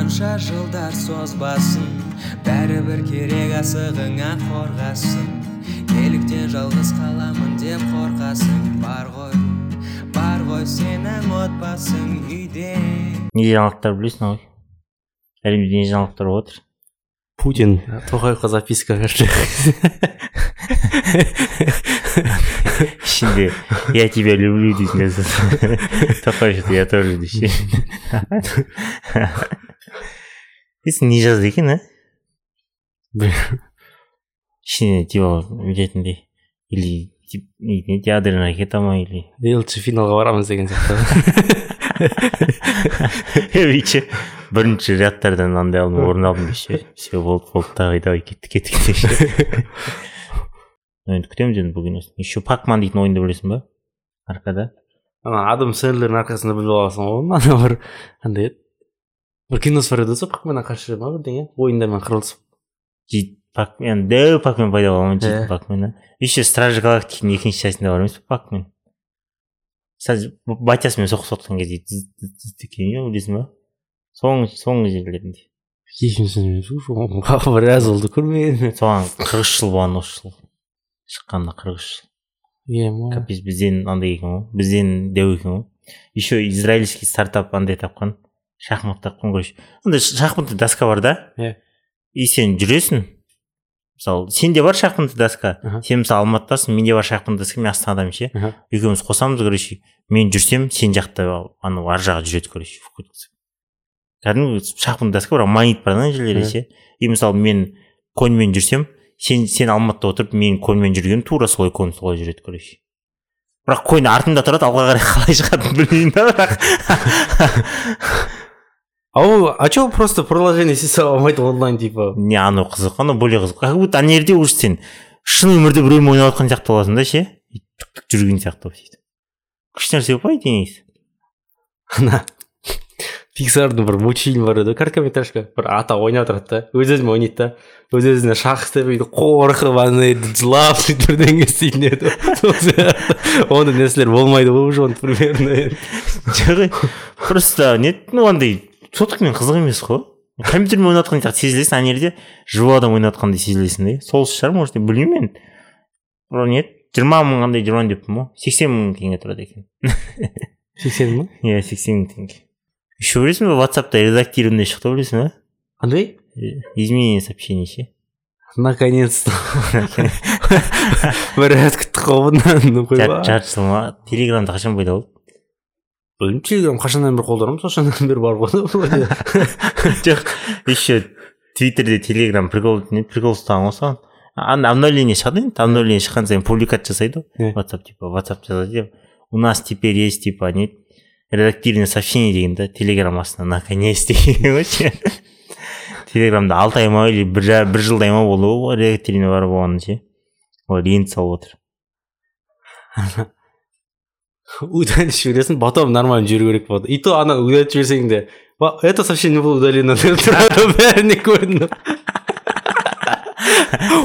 қанша жылдар созбасын бәрібір керек асығыңа қорғасын. Неліктен жалғыз қаламын деп қорқасың бар ғой бар ғой сенің отбасың үйде. Не жаңалықтар білесің ғой әлемде не жаңалықтар болып жатыр путин тоқаевқа записка берді. Ішінде я тебя люблю дейтін тоқаев я тоже дейсің не жазды екен а ішіне типа білетіндей или ядерная ракета ма или лучше финалға барамыз деген сияқты бүйтші бірінші рядтардан андай алдым орын алдым десе все болды болды давай давай кеттік кеттік деші енді күтеміз енді киносын еще пакман дейтін ойынды білесің ба аркада ана адам сэндлердің арқасында біліп аласың ғой ана бір андай еді бір киносы бар еді сол пакменнен қарсы ма бірдеңе ойындармен қырылысып жейді пакмен дәу пакмен пайда болған жейді пакмен еще стражи галактиканың екінші частында бар емес пе пакмен батясымен соғысып жатқан кезде білесің ба соңғы соңғы жерлерінде біраз болды көрмедім соған қырық үш жыл болған осы жыл шыққанына қырық үш жыл иә капец бізден андай екен ғой бізден дәу екен ғой еще израильский стартап андай тапқан шахмат тапқан короче андай шахматный доска бар да? Иә. и сен жүресің. Мысалы сенде бар шахматный доска? Сен мысалы алматыдасың менде бар шахматный доска мен астанадамын ше. Екеуміз қосамыз короче мен жүрсем сен жақта анау ар жағы жүреді короче кәдімгі шахматный доска бірақ магнит бар ана жерлерде ше. И мысалы мен коньмен жүрсем сен сен алматыда отырып мен коньмен жүргенім тура солай конь солай жүреді короче. Бірақ конь артымда тұрады алға қарай қалай шығатынын білмеймін да бірақ. Ау а че просто приложение істей сала алмайды онлайн типа? Не анау қызық анау более қызық. Как будто ана жерде уже сен шын өмірде біреумен ойнап жатқан сияқты боласың да ше? Түк жүрген сияқты болып сөйтіп күшті нәрсе ғой по идее негізі ана пиксардың бір мультфильм бар еді короткометражка. Бір ата ойнап отырады да өз өзімен ойнайды да өз өзіне шах істеп бүйтіп қорқып андай жылап сөйтіп бірдеңе істейтін еді сол сияқты. Ондай нәрселер болмайды ғой уже примерно. Жоқ просто не ну андай соткамен қызық емес қой компьютермен ойнап жатқан сияқты сезілесің ана жерде живой адам ойнап жатқандай сезілесің де сол шығар может білмеймін енді бірақ не жиырма мың қандай жиырма мың деппін ғой сексен мың теңге тұрады екен сексен мың иә сексен мың теңге еще білесің ба ватсапта редактированный шықты білесің ба қандай Э, изменение сообщений ше наконец то біраз күттік қой бұдан жарты жыл ма телеграмда қашан пайда болды білмеймін телеграм қашаннан бері қолданамын соқашаннан бері бар ғой жоқ еще твиттерде телеграм прикол не прикол ұстаған ғой соған Ан- обновление шығады енді обновление шыққан сайын публикат жасайды Иә. ғой ватсап типа ватсап жазады у нас теперь есть типа не редактированное сообщение деген да телеграм астына наконец деген ғой ше телеграмда алты ай ма или бір бір жылдай ма болды ғой редактирование бар болғаны ше олар енді салып отыр удалить жібересің потом нормально жүру керек болады и то ана удалить жіберсең де «Ба, это сообщение было удалено деп тұрады бәріне көрініп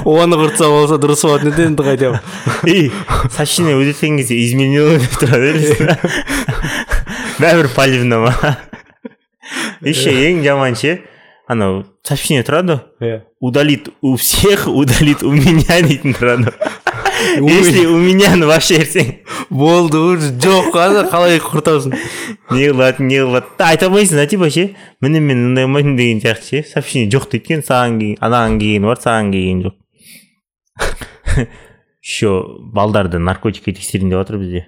оны құртса болса дұрыс болатын еді енді қайтемін и сообщение өтетін кезде изменено деп тұрады бәрібір палевно ма еще ең жаман ше анау сообщение тұрады иә удалит у всех удалит у меня дейтін тұрады если у меня вообще берсең болды уже жоқ қазір қалай құртасың не қылады не қылады айта алмайсың да типа ше міне мен мындай қылмайтынмын деген сияқты ше. Сообщение. Жоқ дейді екен саған келген анаған келгені бар саған келген жоқ. Еще балдарды наркотикке тексерейін деп жатыр бізде.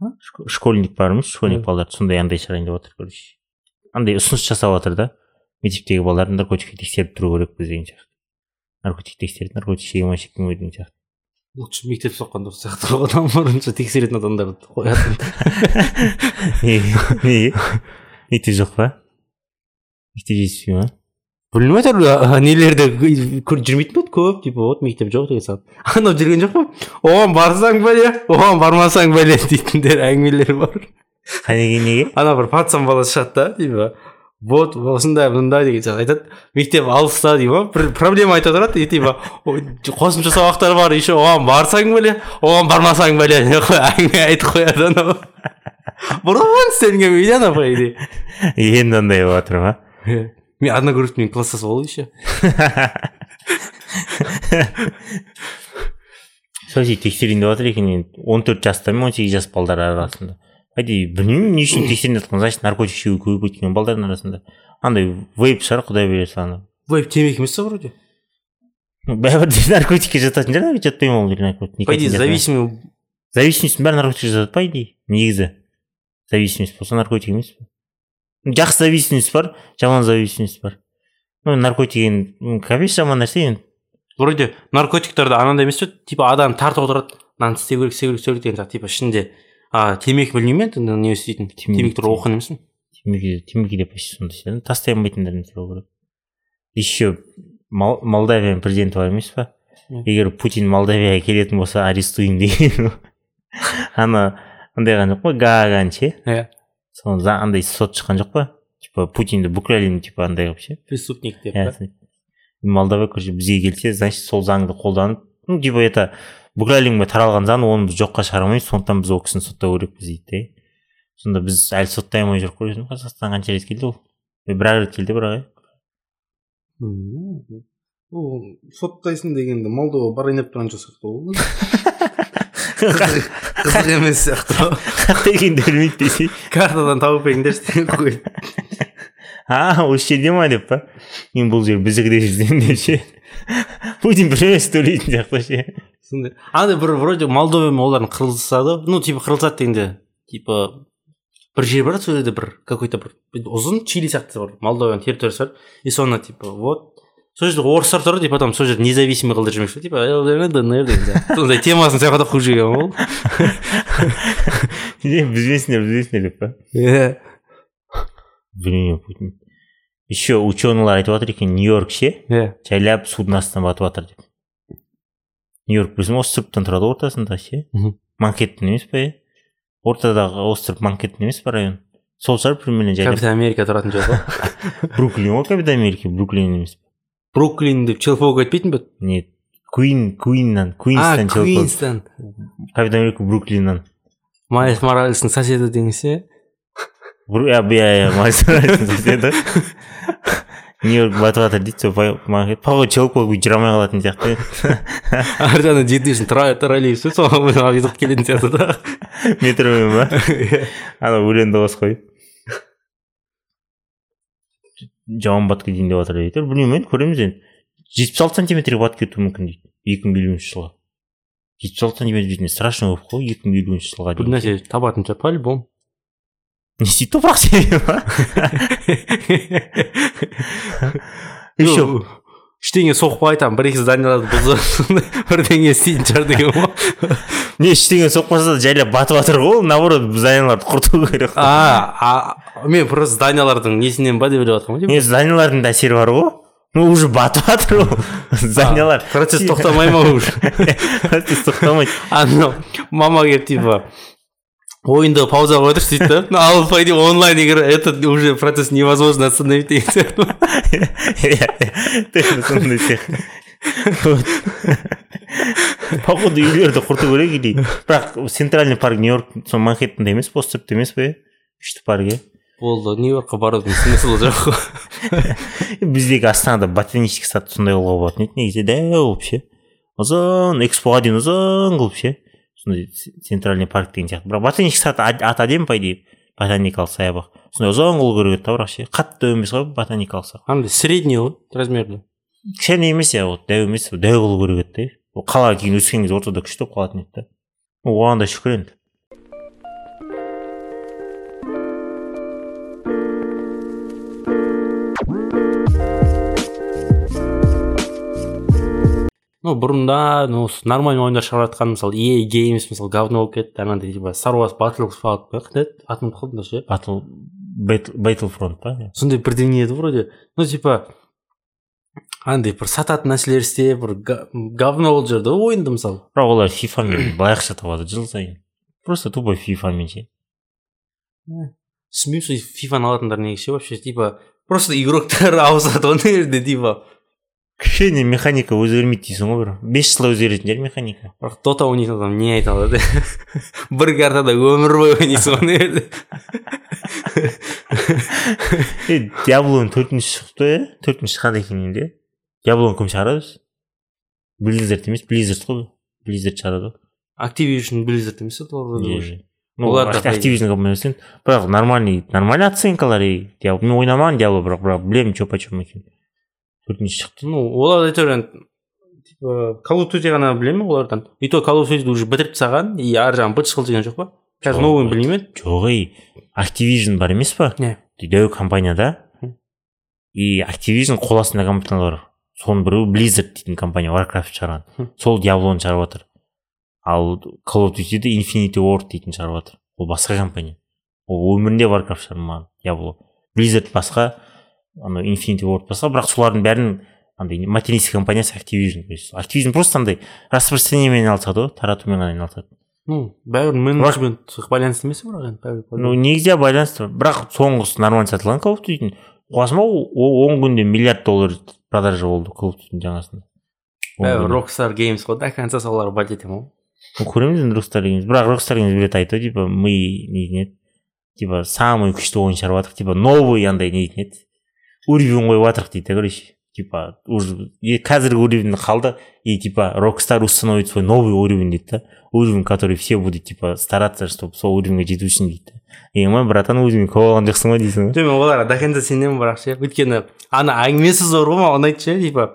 Шко- школьник бармыз школьник балдарды сондай андай шығарайын деп жатыр короче. Андай ұсыныс жасап жатыр да. Мектептегі балаларды наркотикке тексеріп тұру керекпіз деген сияқты. Наркотик тексереді наркотик шеге ма шекпей ма деген сияқты. Лучше мектеп соққан дұрыс сияқты ғой одан бұрынша тексеретін адамдарды қоятын неге мектеп жоқ па мектеп жетіспей ма білмеймін әйтеуір нелерде жүрмейтін болды көп типа вот мектеп жоқ деген сияқты анау жүрген жоқ па оған барсаң бәле оған бармасаң бәле дейтіндер әңгімелер бар неге неге ана бір пацан баласы шығады да типа вот осындай мындай деген сияқты айтады. Мектеп алыста дейді ма бір проблема айта тұрады. И типа «Ой, қосымша сабақтар бар еще оған барсаң бәле оған бармасаң бәле деп әңгіме айтып қояды анау бұрын істелінген видео ана по идее енді андай болып жатыр ма? Иә мен одногруппник класстас болды еще. Сол тексерейін деп жатыр екен енді. Он төрт жаста мен он сегіз жас балдар арасында? Әдейі білмеймін не үшін тексерейін жатқан значит наркотик шегу көп өйткені балдардың арасында андай вейп шығар құдай берсе ана вейп темекі емес па вроде? Бәрібір де наркотикке жататын шығар жатпаймын ол наркотик по идее зависимый зависимость бәрі наркотикке жатады по идее негізі зависимость болса наркотик емес па жақсы зависимость бар жаман зависимость бар ну наркотик енді кәпес жаман нәрсе енді вроде наркотиктерде анандай емес пе типа адам тартып отырады мынаны істеу керек істеу керек істеу керек деген сияқты типа ішінде. А темекі білмеймін енді не істейтінін темекі туралы оқыған емеспін. Темекі темекі де почти сондай сияқты тастай алмайтындардан сұрау керек. Еще молдавияның президенті бар емес па? Егер путин молдавияға келетін болса арестуем деген. Ана андай қылған жоқ па? Гааганы ше иә. Соны андай сот шыққан жоқ па? Типа путинді бүкіл әлем типа андай қылып ше? Преступник деп иә молдова короче бізге келсе значит сол заңды қолданып ну типа это бүкіл әлемге таралған заң оны біз жоққа шығара алмаймыз сондықтан біз ол кісіні соттау керекпіз дейді да сонда біз әлі соттай алмай жүріп қой қазақстанға қанша рет келді ол? Бір ақ рет келді бірақ иә ол соттайсың дегенде молдова барайын деп тұрған сияқты ол. Қызық емес сияқты қаяқта екенін білмейді десе. Картадан тауып беріңдерші деген ғой а осы жерде ма деп па? Мен бұл жер біздікі деп жүрсем деп ше? Путин бір емес төлейтін сияқты ше сондай. Андай бір вроде молдовамен олардың қырылысады. Ну типа қырылысады дегенде типа бір жер бар сол жерде бір какой то бір ұзын чили сияқты бір молдованың территориясы бар. И соны типа вот. Сол жерде орыстар тұрады и потом сол жерді независимый қылдырып жібермекші типа днр деген сондай темасын сол жаққа қуып жіберген ғой білмейсіңдер білмейсіңдер деп па иә білмеймін путин. Еще ученыйлар айтып жатыр екен нью йорк ше иә жайлап судың астына батып жатыр деп нью йорк біздің островтан тұрады ортасында ше манхэттен емес па иә ортадағы остров манхэттен емес па район? Сол шығар примерно жайлап капитан америка тұратын жер ғой. Бруклин ғой капитан америка бруклин емес па бруклин деп челпауға айтпайтын ба? Нет куин куиннан куинстан челпок куинстон капитан америка бруклиннан. Майлз моралестің соседі деңіз иә иә иә иә соседі нью йорк батып жатыр дейді сол манхэттен походу челпок бүйтіп жүре алмай қалатын сияқты ар жағынан жету үшін троллейбус пе соған ұйықтап келетін сияқты да метромен ба ана өлең дауыс қой жауын батып кетейін деп жатыр дейді білмеймін енді көреміз енді жетпіс алты сантиметрге батып кетуі мүмкін дейді екі мың елуінші жылға жетпіс алты сантиметр дейтін страшно көп қой екі мың елуінші жылға бір дейін нәрсе табатын шығар по любому не істейді топырақ себебі ма еще ештеңе соқпай там бір екі зданияларды бұзып бірдеңе істейтін шығар деген ғой не ештеңе соқпаса да жайлап батып жатыр ғой ол наоборот зданияларды құрту керек а мен просто зданиялардың несінен ба деп ойлап жатырмын не зданиялардың да әсері бар ғой. Ну уже батып жатыр ғой. Зданиялар процесс тоқтамай ма уже? Процесс тоқтамайды анау мама келіп типа ойынды пауза отыршы дейді да ну ал по идее онлайн игра этот уже процесс невозможно остановить. Деген сияқты иә сондай сияқты походу үйлерді құрту керек или бірақ центральный парк нью йорк сол манхэттенда емес па островта емес па иә күшті парк иә болды нью йоркқа барудың смыслы жоқ қой біздегі астанада ботанический сад сондай қылуға болатын еді негізі дәу ше ұзын экспоға дейін ұзын қылып ше сондай центральный парк деген сияқты бірақ ботанический сад ат аты әдемі по идее ботаникалық саябақ сондай ұзын қылу керек еді да бірақ ше қатты емес қой ботаникалық сабақ андай средний ғой размерді кішкене емес иә вот дәу емес дәу қылу керек еді да ол қалаға кейін өскен кезде ортада күшті болып қалатын еді да. Оған да шүкір енді ну бұрында ну нормальный ойындар шығарып жатқан мысалы EA Games мысалы говно болып кетті анандай типа Star Wars Battlefront па еді атын ұмытып қалдым ше батл бэтлфронт па сондай бірдеңе еді вроде. Ну типа андай бір сататын нәрселер істеп бір говно болып жүрді ғой ойынды мысалы. Бірақ олар фифамен былай ақша табады жыл сайын. Просто тупо фифамен ше. Түсінбеймін сол фифаны алатындар неге ше вообще типа просто игроктар ауысады ғой жерде типа. Кішкене механика өзгермейді дейсің ғой бір. Бес жылда өзгеретін шығар механика. Бірақ дота ойнайтын адам не айта алады? Бір картада өмір бойы ойнайсың ғой мына жерде е диаблоның төртінші шықты иә төртінші шыққан екен енді иә диаблоны кім шығарады өзі? Близзард емес близзард қой близзард шығарады ғой. Activision blizzard емес пе олар активизм бірақ нормальный нормальный оценкалар и мен ойнамаған диабло бірақ бірақ білемін че почем екенін. Төртінші шықты. Ну олар әйтеуір call of duty ғана білемін олардан. И то call of duty уже бітіріп тастаған и ар жағын быт шықыл деген жоқ па? Қазір новыйын білмеймін жоқ ей activision бар емес па? Не. Дәу компания да Мгм. и activision қол астында компаниялар бар. Соның біреуі blizzard дейтін компания warcraft шығарған. Сол диаблоны шығарып жатыр ал call of dutyді infinity ward дейтін шығарып жатыр ол басқа компания. Ол өмірінде warcraft шығармаған диабло blizzard басқа. Анау infinity ward басқа бірақ солардың бәрін андай материнский компаниясы activision то есть activision просто андай распространениемен айналысады ғой таратумен ғана айналысады. Ну бәрібір менеджмент байланысты емес бірақ енді ну негізі байланысты бірақ соңғысы нормально сатылған of duty'дің ұғасың ба ол он күнде миллиард доллар продажа болды duty'дің жаңасында. Бәрібір rockstar games қой до конца солар болеть етемін ғой көреміз енді rockstar games. Бірақ rockstar games білет айтты типа мы не дейтін еді типа самый күшті ойын шығарып жатырық типа новый андай не дейтін еді уровень қойып жатырық дейді короче. Типа уже қазіргі уровень қалды и типа rockstar установит свой новый уровень дейді да. Уровень который все будут типа стараться чтобы сол уровеньге жету үшін дейді да. Е братан өзің көп алған жоқсың ба дейсің ғой? Жоқ мен оларға до конца сенемін бірақ ше. Өйткені ана әңгімесі зор ғой маған ұнайды ше типа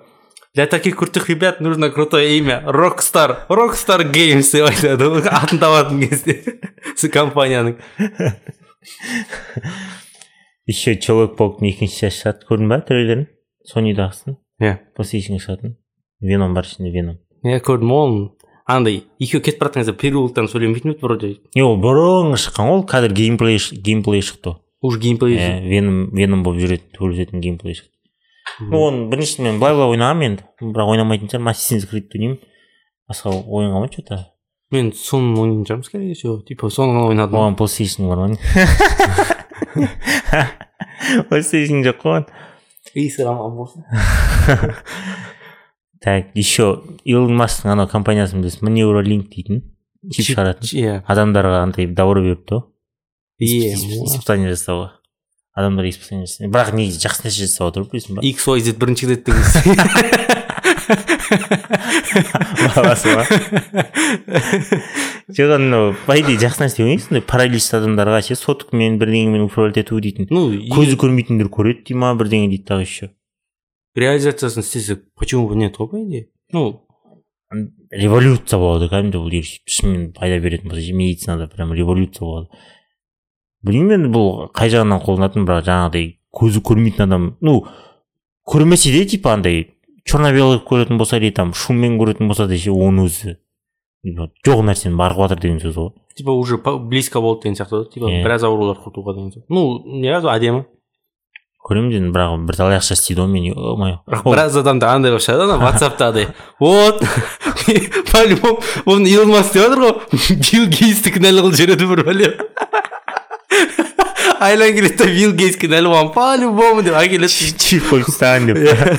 для таких крутых ребят нужно крутое имя. Рокстар рокстар геймс деп айтады. Ғой атын табатын кезде. Компанияның. еще человек пауктың екінші часть шығады көрдің ба трейлерін сонидағысын иә. Плейстейшнге шығатын веном бар ішінде веном. Иә көрдім ол андай екеуі кетіп бара жатқан кезде переулоктан сөйлемейтін еді вроде. Не ол бұрын шыққан ғой ол қазір геймплей геймплей шықты уже геймплей иә веном веном болып жүретін төрлететін геймплей шықты. Ну оны біріншісін мен былай былай ойнағанмын енді. Бірақ ойнамайтын шығармын ассасинс крид ойнаймын басқа ойынға ма че то мен соны ойнайтын шығармын скорее всего. Типа соны ғана ойнадым. Оған плейстейшн бар ғой жоқ қой оған иісі аман болсын так еще илон масктың анау компаниясын білесің ба неуралинк дейтін чип шығаратын иә адамдарға андай добро беріпті ғой испытание жасауға адамдар испытание жасайды бірақ негізі жақсы нәрсе жасап отыр білесің ба x y z бірінші рет деген баласы ма жоқ анау по идее жақсы нәрсе сондай параличті адамдарға ше соткамен бірдеңемен управлять ету дейтін ну көзі көрмейтіндер көреді дей ма бірдеңе дейді тағы еще реализациясын істесек почему бы нет ғой по идее? Ну революция болады кәдімгі бұл егер шынымен пайда беретін болса ше медицинада прям революция болады. Білмеймін енді бұл қай жағынан қолданатын бірақ жаңағыдай көзі көрмейтін адам ну көрмесе де типа андай черно белый көретін болса или там шуммен көретін болса да ше оның өзі. Жоқ нәрсені бар қылып жатыр деген сөз ғой типа уже близко болды деген сияқты ғой типа біраз аурулар құртуға деген сияқты ну не разу әдемі көреміз енді бірақ бірталай ақша істейді ғой мен ё мое біраз адамда андай болып шығады ана ватсаптағыдай вот по любому оны илон маск деп жатыр ғой билл гейтсті кінәлі қылып жібереді бір бәле айлан келеді да билл гейтс кінәлі оған по любому деп әкеледі чифольстан деп Иә.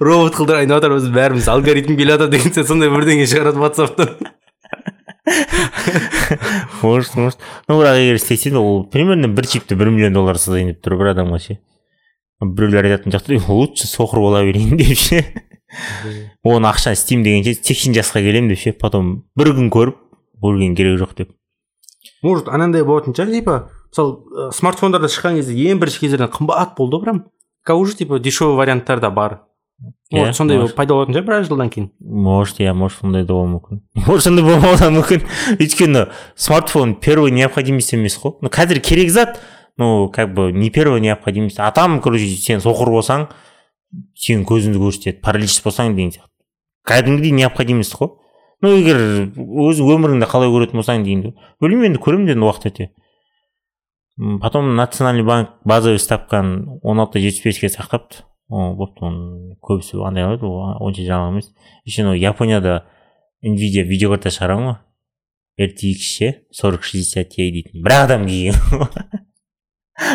Робот қылдыр айнап жатыр бәріміз алгоритм келе жатыр деген сияқты сондай бірдеңе шығарады ватсаптан может может. Ну бірақ егер істесе ол примерно бір чипті бір миллион доллар сатайын деп тұр бір адамға ше біреулер айтатын сияқты лучше соқыр бола берейін деп ше. Оны ақша істеймін дегенше сексен жасқа келемін деп ше. Потом бір күн көріп өлген керегі жоқ деп. Может анандай болатын шығар типа мысалы смартфондарда шыққан кезде ең бірінші кездерде қымбат болды ғой прям. Қазір уже типа дешевый варианттар да бар. Вот сондай может. пайда болатын шығар біраз жылдан кейін может иә может сондай да болуы мүмкін может сондай болмауы да мүмкін өйткені смартфон первый необходимость емес қой ну қазір керек зат ну как бы не первая необходимость а там короче сен соқыр болсаң сенің көзіңді көрсетеді паралич болсаң деген сияқты кәдімгідей необходимость қой ну егер өзің өміріңді қалай көретін болсаң деймін білмеймін енді көремін енді уақыт өте потом национальный банк базовый ставканы он алты жетпіс беске сақтапты болыпты оның көбісі андай қылады ол онша жаңалық емес еще анау японияда nvidia видеокарта шығарған ғой rtx ше сорок шестьдесят ti дейтін бір адам келген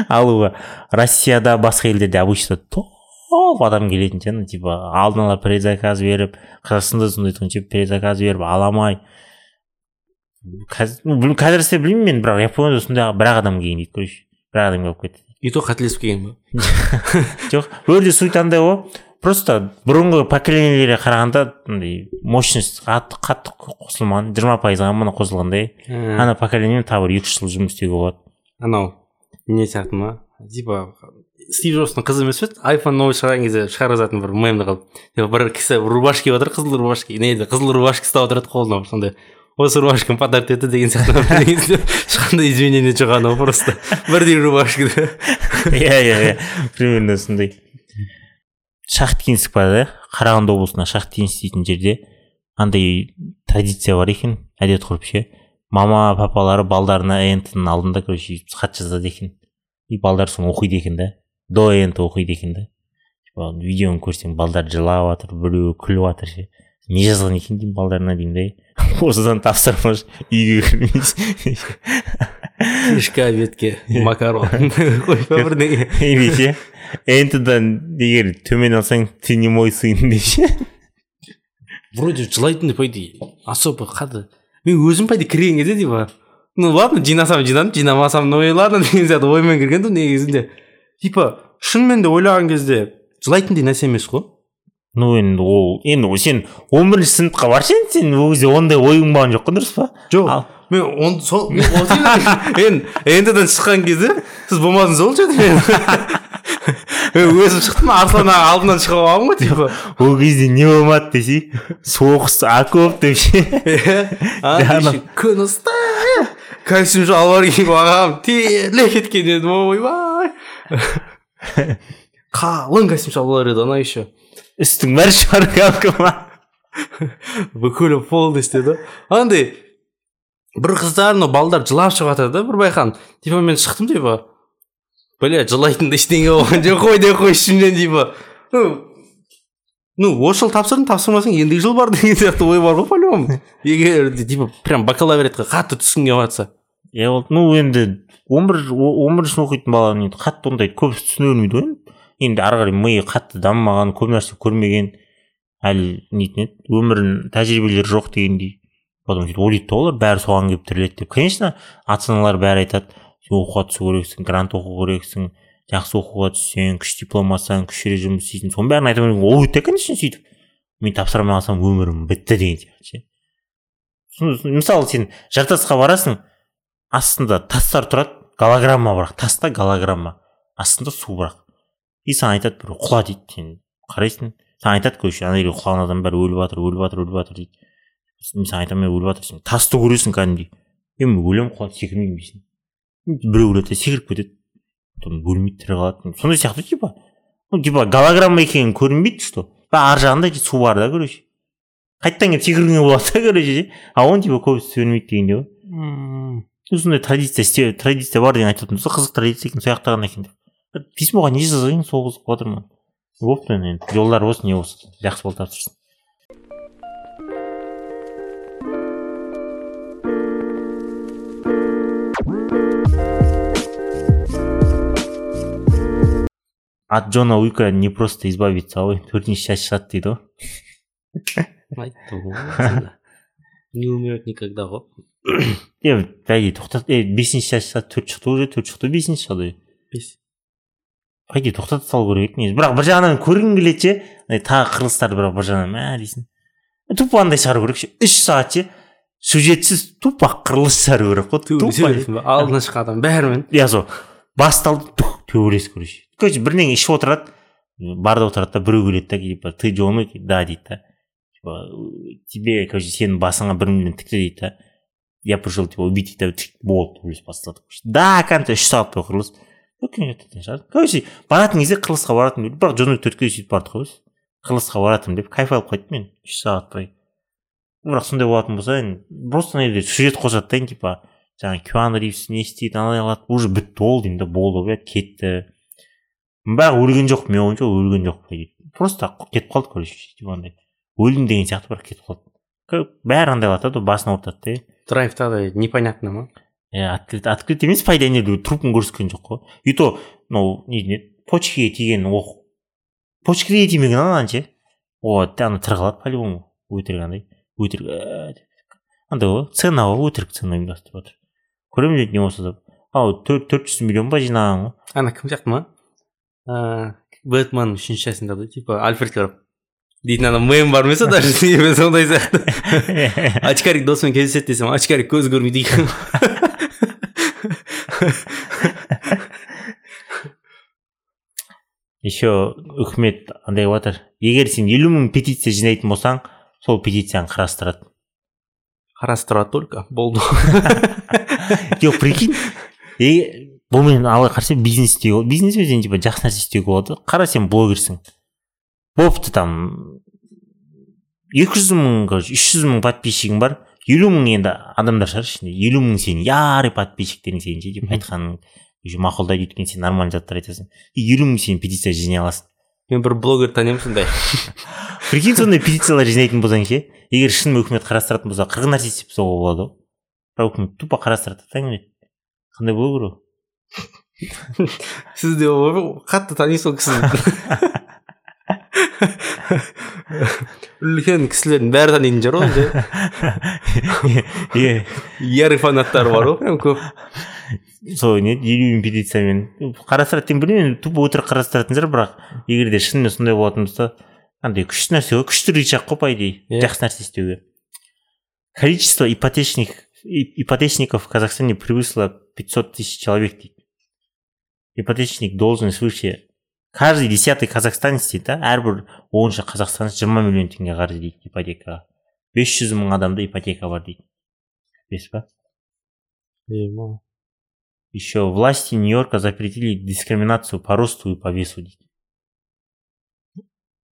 алуға россияда басқа елдерде обычно топ адам келетін ше типа алдын ала предзаказ беріп қазақстанда сондай тұғын ше предзаказ беріп ала алмай қазір істе білмеймін мен бірақ японияда сондай бір ақ адам келген дейді короче бір ақ адам келіп кетті и то қателесіп келген ба жоқ жерде суть андай ғой просто бұрынғы поколениелерге қарағанда андай мощность қатты қатты қосылмаған жиырма пайызға ғана қосылғандай. Ә, ана поколениемен тағы бір екі үш жыл жұмыс істеуге болады. Анау не сияқты ма? Типа стив джобстың қызы емес пе еді? айфон новый шығарған кезде шығарғызатын бір мемді қылып бір кісі рубашка киіп жатыр қызыл рубашка не қызыл рубашка ұстап отырады қолына сондай. Осы рубашканы подарить етті деген сияқты ешқандай извинение жоқ анау просто бірдей рубашка иә иә иә. Примерно сондай. Шахтинск бар да? Қарағанды облысында шахтинск дейтін жерде андай традиция бар екен әдет ғұрып ше. Мама папалары балдарына энт ның алдында короче хат жазады екен. И балдар соны оқиды екен да. До энт оқиды екен да. Видеоны көрсең балдар жылап жатыр біреуі күліп жатыр ше. Не жазған екен деймін балдарына деймін да. Осыдан тапсырма үйге кірмейсің кешкі обедке макарон бірдеңе или ше энтодан егер төмен алсаң ты не мой сын деп ше вроде жылайтын по идее особо қады мен өзім по идее кірген кезде типа. Ну ладно жинасам жинадым жинамасам ну и ладно деген сияқты оймен кірген тұғым негізінде типа шынымен де ойлаған кезде жылайтындай нәрсе емес қой. Ну енді ол енді сен он бірінші сыныпқа баршы енді сен ол кезде ондай ойың болған жоқ қой дұрыс па? Жоқ мен он сол енді энтодан шыққан кезде сіз болмадыңыз ол жерде. Мен өзім шықтым арслан аға алдынан шығып алғанмын ғой типа. Ол кезде не болмады десей соғыс окоп деп ше. Күн ыстық костюм шалбар киіп ағам терлеп кеткен едім ойбай қалың костюм шалбар еді ана еще. Үстің бәрі ма бүкілі полностью да андай бір қыздар ну балдар жылап шығып жатыр да бір байқадым типа мен шықтым типа бля жылайтын ештеңе болған жоқ қой деп қой ішімнен типа ну ну осы жылы тапсырдың тапсырмасаң ендігі жыл бар деген сияқты ой бар ғой по любому егер типа прям бакалавриатқа қатты түскің келіп жатса иә ол ну енді он бір он бірінші сынып оқитын бала енді қатты ондай көп түсіне бермейді ғой енді ары қарай миы қатты дамымаған көп нәрсе көрмеген. Әлі нетін еді? Өмірін тәжірибелері жоқ дегендей. Потом сөйтіп ойлайды да олар бәрі соған келіп тіреледі деп. Конечно ата аналар бәрі айтады. Сен оқуға түсу керексің грант оқу керексің жақсы оқуға түссең күш диплом алсаң күшті жұмыс істейсің соның бәрін айта берген ол конечно сөйтіп. Мен тапсыра алмай қалсам өмірім бітті деген сияқты ше. Мысалы сен жартасқа барасың астында тастар тұрады голограмма бірақ таста голограмма астында су бірақ и саған айтады біреу құла дейді сен қарайсың саған айтады короче ана жерге құлаған адам бәрі өліп жатыр өліп жатыр өліп жатыр дейді мен саған айтамын өліп жатыр сен тасты көресің кәдімгідей е мен өлемін құлап секірмеймін дейсің біреу өледі секіріп кетеді потом өлмейді тірі қалады сондай сияқты типа ну типа голограмма екенін көрінбейді что ар жағында су бар да короче қайтадан келіп секіргенге болады да короче ше а оны типа көбісі түсінбейді дегендей ғой Ну, сондай традиция традиция бар деген айтып отырмыз ғой қызық традиция екен сол жақтаған екен деп письмоға не жазайын сол қызық болып отырмын болыпты енді жолдары болсын не болсын жақсы болып тапсырсын. От джона уика не просто избавиться ғой төртінші шаш шығады дейді ғой. Айтты ғой не умрет никогда ғой. Е бәйге тоқтат е бесінші шаш шығады төрт шықты уже төрт шықты бесінші шығады бес. По идее тоқтата салу керек еді негізі. Бірақ бір жағынан көргің келеді ше андай тағы қырылыстарды бірақ бір жағынан мә дейсің. Тупо андай шығару керек ше. Үш сағат ше сюжетсіз тупо қырылыс шығару керек қой. Тупо сөйлейсің ба алдына шыққан адам бәрімен. Иә сол. Басталды тух төбелес короче короче бірдеңе ішіп отырады барда отырады да біреу келеді да типа ты джон уик да дейді да. Типа тебе короче сенің басыңа бір миллион тікті дейді да. Я пришел тебя убить дейді да болды төбелес басталады. Да конце үш сағат бойы құрылыс өткен жататын шығар. Короче баратын кезде қырылысқа баратын бірақ джон уик төртке сөйтіп барды ғой өзі. қырылысқа баратырмын деп кайф алып қайттым мен үш сағат бойы бірақ сондай болатын болса енді просто ана жерде сюжет қосады да типа жаңағы киану ривз не істейді анандай қылады уже бітті ол деймін да болды блядь кетті. Бірақ өлген жоқ менің ойымша өлген жоқ просто кетіп қалды короче типа андай. Өлдім деген сияқты бірақ кетіп қалды. Бәрі андай қылады да басын ауыртады да драйвта да непонятно ма? Иә открыт открыт емес по идее ана жерде трупын көрсеткен жоқ қой и то мынау не почкаға тиген оқ почкаға тимеген ананы ше вот ана тірі қалады по любому өтірік андай өтірік андай ғой сцена ғой өтірік сцена ұйымдастырып жатыр көремін дейді не болса да ау төрт жүз миллион ба жинаған ғой ана кім сияқты ма ыыы бэтмен үшінші жасында да типа альфредке қарап дейтін ана мем бар емес па даже сондай сияқты очкарик досымен кездеседі десем очкарик көзі көрмейді екен еще үкімет андай қылып жатыр егер сен елу мың петиция жинайтын болсаң сол петицияны қарастырады. Қарастырады только? Болды. Жоқ прикинь е бұл мен алға қарасам бизнес істеуге бизнес емес типа жақсы нәрсе істеуге болады. Қара сен блогерсің. Бопты там екі жүз мың короче үш жүз мың подписчигің бар. Елу мың енді адамдар шығар ішінде. Елу мың сенің ярый подписчиктерің сенің ше деп айтқаның уже мақұлдайды өйткені сен нормальный заттар айтасың. И елу мың сен петиция жинай аласың. Мен бір блогер танимын сондай. Прикинь сондай петициялар жинайтын болсаң ше егер шын үкімет қарастыратын болса қырық нәрсе істеп тастауға болады ғой. Бірақ үкімет тупо қарастырады да таңертең қандай болу керек ол? Сіз де қатты танисыз ол кісіні. үлкен кісілердің бәрі танитын шығар ғой енді иә ярый фанаттары бар ғой прям көп сол не елу петициямен қарастырады деп білмеймін тупо өтірік қарастыратын шығар бірақ егер де шынымен сондай болатын болса андай күшті нәрсе ғой күшті рычаг қой по идее Иә. жақсы нәрсе істеуге количество ипотечных ипотечников в казахстане превысило 500 тысяч человек дейді ипотечник должен свыше каждый десятый казахстанец дейді да әрбір оныншы қазақстанец жиырма миллион теңге қарыз дейді ипотекаға. бес жүз мың адамда ипотека бар дейді. Бес па? Еще власти Нью-Йорка запретили дискриминацию по росту и по весу дейді.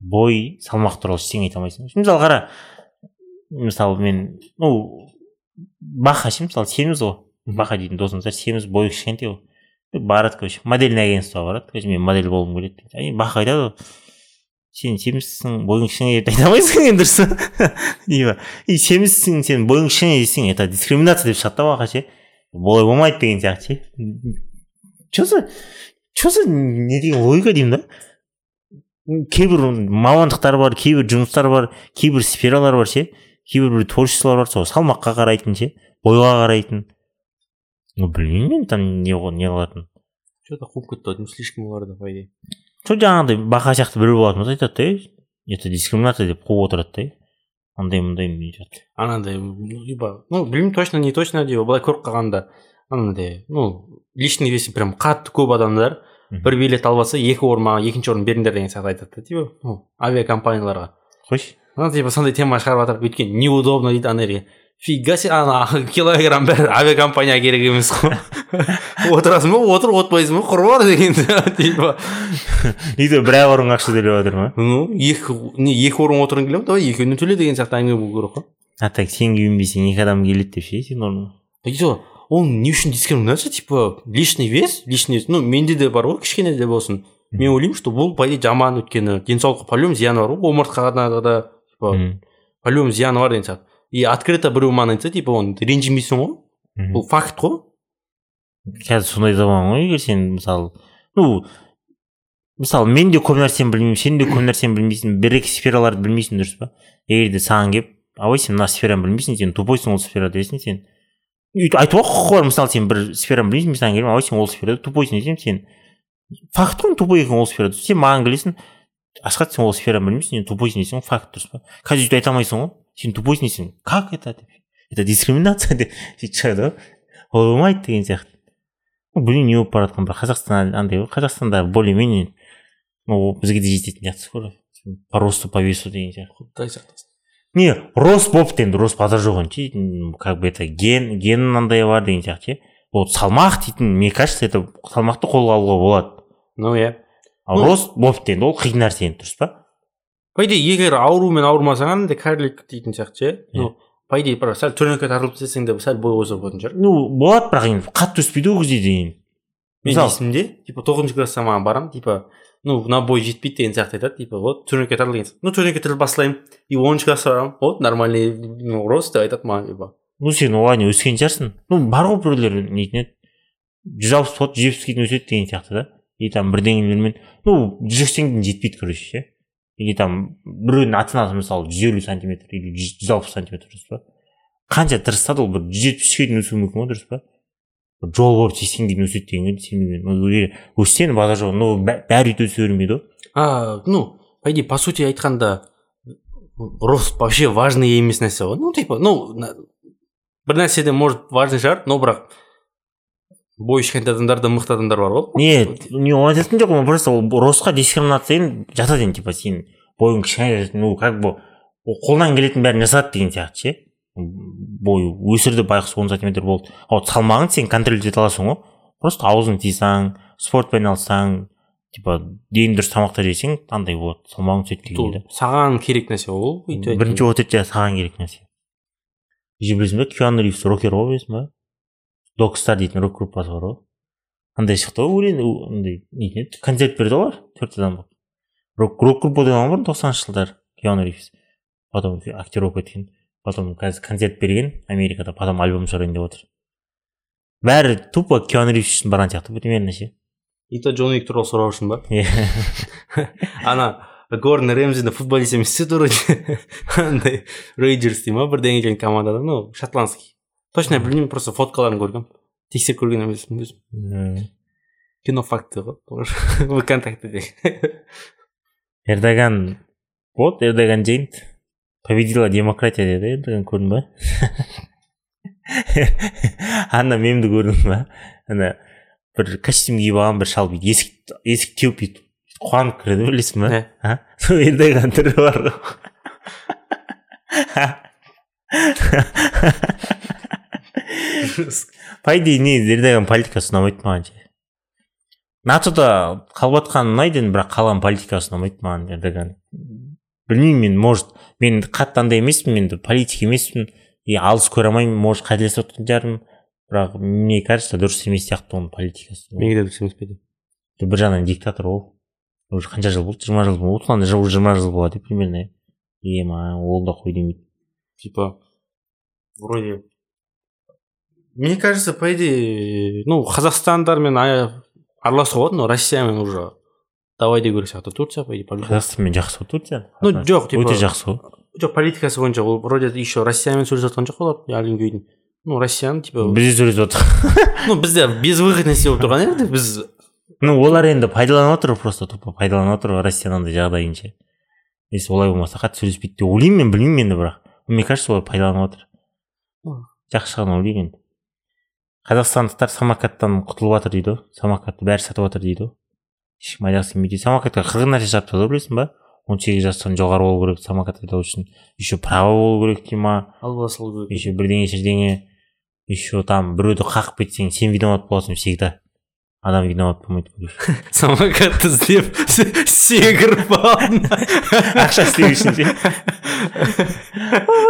Бой салмақ туралы ештеңе айта алмайсың. Мысалы қара мысалы мен ну баха ше мысалы семіз ғой. Баха дейтін досымыз бар семіз бойы кішкентай ғой барады короче модельный агентствоға барады короче мен модель болғым келеді дейді баха айтады ғой сен семізсің бойың кішкене деп айта алмайсың енді дұрыс. Типа и семізсің сен бойың кішкене десең это дискриминация деп шығады да баха ше. Олай болмайды деген сияқты ше. Че за че за не деген логика деймін да? Кейбір мамандықтар бар кейбір жұмыстар бар кейбір сфералар бар ше. Кейбір бір творчестволар бар сол салмаққа қарайтын ше бойға қарайтын. Ну білмеймін мен там не не қылатын че то қуып кетті ғой слишком оларды по идее сол жаңағыдай бақа сияқты біреу болатын болса айтады да это дискриминация деп қуып отырады да андай мындай не жатыр анандай ну, либо ну білмеймін точно не точно деп былай көріп қалғанда анандай ну личный весе прям қатты көп адамдар. Бір билет алып алса екі орын маған екінші орын беріңдер деген сияқты айтады да типа ну, авиакомпанияларға. Қойшы ана типа сондай тема шығарып жатыр өйткені неудобно дейді ана жерге фига себе ана килограмм бәрі авиакомпания керек емес қой отырасың ба отыр отпайсың ба құрбан деген типа. Үйде бір ақ орынға ақша төлеп жатыр ма? Ну екі не екі орын отырғың келе ма давай екеуіне төле деген сияқты әңгіме болу керек қой. А так сен күйінбесең екі адам келеді деп ше сен орныңа и то ол не үшін дискриминация типа лишний вес лишний вес ну менде де бар ғой кішкене де болсын. Мен ойлаймын что бұл по идее жаман өйткені денсаулыққа по любому зияны бар ғой омыртқаға да типа по любому зияны бар деген сияқты. И открыто біреу маған айтса типа оны ренжімейсің ғой бұл факт қой қазір сондай заман ғой егер сен мысалы ну мысалы мен де көп нәрсені білмеймін сен де көп нәрсені білмейсің бір екі сфераларды білмейсің дұрыс па? Егер де саған келіп абай сен мына сфераны білмейсің сен тупойсың ол сферада десең сен өйтіп айтуға құқығы бар мысалы сен бір сфераны білмейсің мен саған келемін абай сен ол сферада тупойсың десем сен факт қой тупой екенің ол сферада сен маған келесің асхат сен ол сфераны білмейсің сен тупойсың десең факт дұрыс па? Қазір өйтіп айта алмайсың ғой. Сен тупойсың десең как это деп это дискриминация деп сөйтіп шығады ғой ол болмайды деген сияқты білмеймін не болып бара жатқан бірақ қазақстан андай ғой қазақстанда более менее ну бізге де жететін сияқты скоро по росту по весу деген сияқты құдай сақтасын не рост болыпты енді рост базар жоқ енді как бы это ген ген мынандай бар деген сияқты ше вот салмақ дейтін мне кажется это салмақты қолға алуға болады ну иә ал рост болыпты енді ол қиын нәрсе енді дұрыс па по идее егер аурумен ауырмасаң андай кәрілік дейтін сияқты ше ну по идее бір сәл төреңке тартылып істесең де сәл бой қозғап болатын шығар ну болады бірақ енді қатты өспейді ғой ол кезде дейін мен Мысалы- есімде типа тоғызыншы класста маған барамын типа ну мына бой жетпейді деген сияқты айтады типа вот төреңке тартыл деген ну төреңке тартып бастаймын и оныншы классқа барамын вот нормальный ну, рост деп айтады маған типа ну сен оған өскен шығарсың ну бар ғой біреулер нейтін еді жүз алпыс болады жүз жетпіске дейін өседі деген сияқты да и там бірдеңелермен ну жүз сексенге дейін жетпейді короче ше или там біреудің ата анасы мысалы жүз елу сантиметр или жүз алпыс сантиметр дұрыс па қанша тырысса да ол бір жүз жетпіс үшке дейін өсуі мүмкін ғой дұрыс па жол болып сексен дейін өседі дегенге сенбеймін өссең базар жоқ но бә- бәрі өйтіп өсе бермейді ғой а ну по идее по сути айтқанда рост вообще важный емес нәрсе ғой ну типа ну бір нәрседе может важный шығар но бірақ бойы кішкентай адамдар да мықты адамдар бар ғой. Не не оны айтатын жоқпын просто ол ростқа дискриминация деген жатады енді типа сен бойың кішкене ну как бы ол қолдан келетін бәрін жасады деген сияқты ше. Бой өсірді байғұс он сантиметр болды. А вот салмағын сен контроль ете аласың ғой. Просто аузың тыйсаң спортпен айналыссаң типа дені дұрыс тамақтар жесең андай болады салмағың түседі деген Бұл саған керек нәрсе ол өйтіп бірінші это саған керек нәрсе. Же білесің ба киану ривз рокер ғой білесің ба докстар дейтін рок группасы бар ғой. Андай шықты ғой өлең андай нетін еді концерт берді олар төрт адам болып рок рок группа болған ғой тоқсаныншы жылдары киану ривз. Потом актер болып кеткен потом қазір концерт берген америкада потом альбом шығарайын деп отыр. Бәрі тупо киану ривз үшін барған сияқты примерно ше. И то джон уик туралы сұрау үшін ба? Иә. ана горн рэмзиді футболист емес еді вроде андай рейджерс дей ма бірдеңе деген командада ну шотландский. Точно білмеймін просто фоткаларын көргенмін тексеріп көрген емеспін өзім кино факты ғой вконтактеде эрдоган вот эрдоган жейнт победила демократия деді эрдоган көрдің ба ана мемді көрдің ба ана бір костюм киіп алған бір шал бүйтіп есік есік теуіп бүйтіп қуанып кіреді білесің ба а сол эрдоган түрі бар ғой по идее негізі эрдоган политикасы ұнамайды маған ше нато да қалып жатқаны ұнайды енді бірақ қалған политикасы ұнамайды маған эрдоган білмеймін мен может мен қатты андай емеспін енді политик емеспін. И алыс көре алмаймын может қателесіп жатқан шығармын бірақ мне кажется дұрыс емес сияқты оның политикасы. Менге де дұрыс емес пе бір жағынан диктатор ол. Уже қанша жыл болды? Жиырма жыл болды. Ладно жыл жиырма жыл болады примерно. Ема ол да қой демейді. Типа вроде мне кажется по идее ну қазақстандармен араласуға болады но россиямен уже. Давай дей керек сияқты турция по идее қазақстанмен жақсы ғой турция? Ну жоқ типа өте жақсы ғой жоқ политикасы бойынша ол вроде еще россиямен сөйлесіп жатқан жоқ олар алингейдің ну россияны типа бізде сөйлесіп жатыр ну бізде безвыходность болып тұрған енді біз ну олар енді пайдаланып отыр просто тупо пайдаланып отыр россияның андай жағдайын ше если олай болмаса қатты сөйлеспейді деп ойлаймын мен білмеймін енді бірақ. Мне кажется олар пайдаланып отыр. Жақсы шығар ойлаймын енді. Қазақстандықтар самокаттан құтылып жатыр дейді ғой. Самокатты бәрі сатып жатыр дейді ғой. Ешкім айдағысы келмейді дейді. самокатқа қырық нәрсе тастады ғой білесің ба? он сегіз жастан жоғары болу керек самокат айдау үшін. Еще право болу керек дей ма? Салу керек. Еще бірдеңе бірдеңе еще там біреуді қағып кетсең сен виноват боласың всегда. Адам виноват болмайды короче самокатты іздеп секіріп алдым ақша істеу үшін ше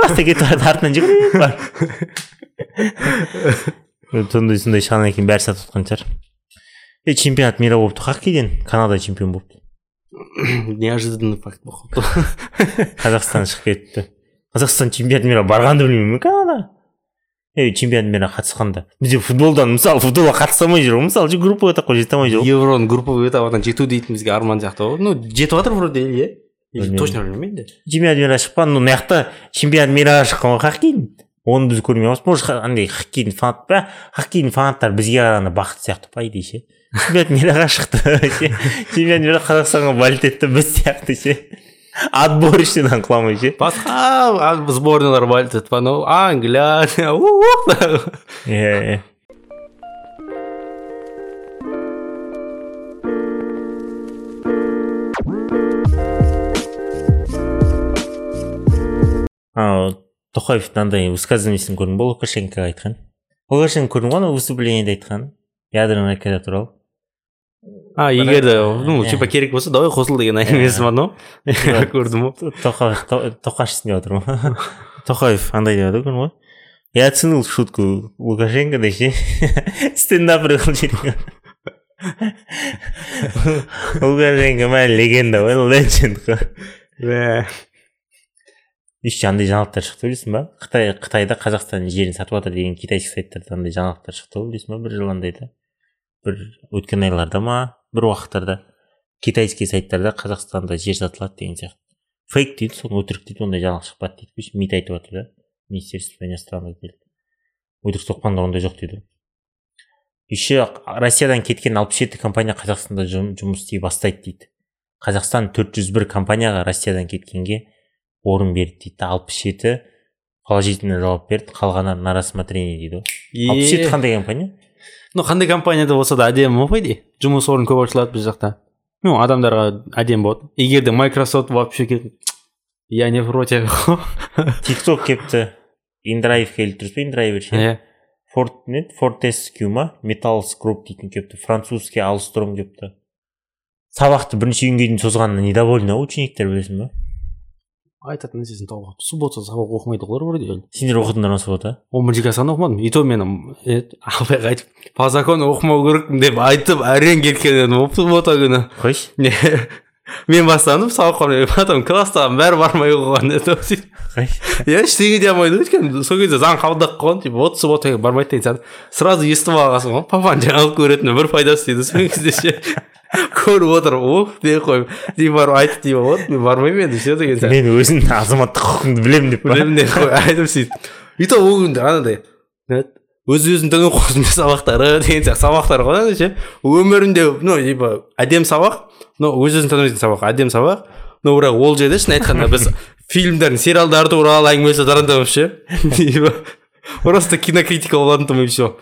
баста кетіп барады артынан жүгіріп сондай сондай шығған екен бәрі сатып жатқан шығар е чемпионат мира болыпты хоккейден канада чемпион болыпты неожиданный факт болып қалыпты қазақстан шығып кетті. Қазақстан чемпионат мира барғанды білмеймін канада. Е чемпионат мира қатысқанда. Бізде футболдан мысалы футболға қатыса алмай жүр ғой. Мысалы групповой этапқа жете алмай жүр ғой. Евроның групповой этабына жету дейтін бізге арман сияқты ғой. Ну жетіп жатыр вроде иә. Точно білмеймін енді чемпионат мира шықпаған но мына жақта чемпионат мираға шыққан ғой хоккейдің оны біз көрмей қаламыз может андай хоккейдің фанат ба хоккейдің фанаттары бізге қарағанда бақытты сияқты по идее ше. Чемпионат мираға шықты ше. Чемпионат мира қазақстанға болеть етті біз сияқты ше. Отборочныйдан құламай ше. Басқа сборныйлар болеть етіп анау англия иә иә ана тоқаевтың андай высказываниесін көрдің ба лукашенкоға айтқан. Лукашенко көрдің ғой ана выступлениеде айтқан. Ядерный ракета туралы. А егер де ну Иә. типа керек болса давай қосыл деген әңгімесі ма анау. Көрдім ғой. Тоқаев То- тоқаш деп жатыр ғой тоқаев андай деп жатыр ғой. Я оценил шутку лукашенко деп ше. Стендап лукашенко мә легенда ғой легенд қой еще андай жаңалықтар шықты білесің ба? Қытай қытайда қазақстан жерін сатып жатыр деген китайский сайттарда андай жаңалықтар шықты ғой білесің ба? Бір жыл андайда бір өткен айларда ма? Бір уақыттарда. Китайский сайттарда қазақстанда жер сатылады деген сияқты. Фейк дейді соны өтірік дейді ондай жаңалық шықпады дейді. Короче мид айтып жатыр да. Министерство иностранных дел өтірік соқпаңдар ондай жоқ дейді. Еще россиядан кеткен алпыс жеті компания қазақстанда жұмыс істей бастайды дейді. Қазақстан 401 компанияға россиядан кеткенге орын берді дейді. алпыс жеті положительно жауап берді. қалғаны на рассмотрение дейді ғой. Алпыс жеті қандай компания? Ну қандай компанияда болса да әдемі ғой по идее жұмыс орны көп ашылады біз жақта. Ну адамдарға әдемі болады. Егер де майкрософт вообще я не против тик ток келіпті индрайв келіп тұрсыз ба индрайвер ше. Иә форт не фортеску ма металлс групп дейтін келіпті французский алстром келіпті сабақты бірінші күнге дейін созғанына недовольны ғой учениктер білесің ба айтатын нәрсесін тауып суббота сабақ оқымайды олар вроде сендер оқыдыңдар ма суббота он бірінші класстан оқымадым и то мен е, апайға айтып по закону оқымау керекпін деп айтып әрең кеткен едім ол суббота күні. Қойшы. Мен бастадым сабаққа потом класстағының бәрі бармай қойған еді иә ештеңе дей алмайды ғой өйткені сол кезде заң қабылдап қойған типа вот субботаға бармайды деген сияқты сразу естіп алғансың ғой папаның жаңалық көретіні бір пайдасы дейді сол кезде ше көріп отырып ух деп қойып типа барып айтып типа вот мен бармаймын енді все деген сияқты мен өзімнің азаматтық құқығымды білемін деп білемін деп қой айтып сөйтіп и то ол күнде анандай өз өзінің діни қосымша сабақтары деген сияқты сабақтар ғой ше? Өмірімде ну типа әдемі сабақ но өз өзін танымайтын сабақ әдемі сабақ. Но бірақ ол жерде шын айтқанда біз фильмдер сериалдар туралы әңгімелесіп вообще типа просто кинокритика болатын там и все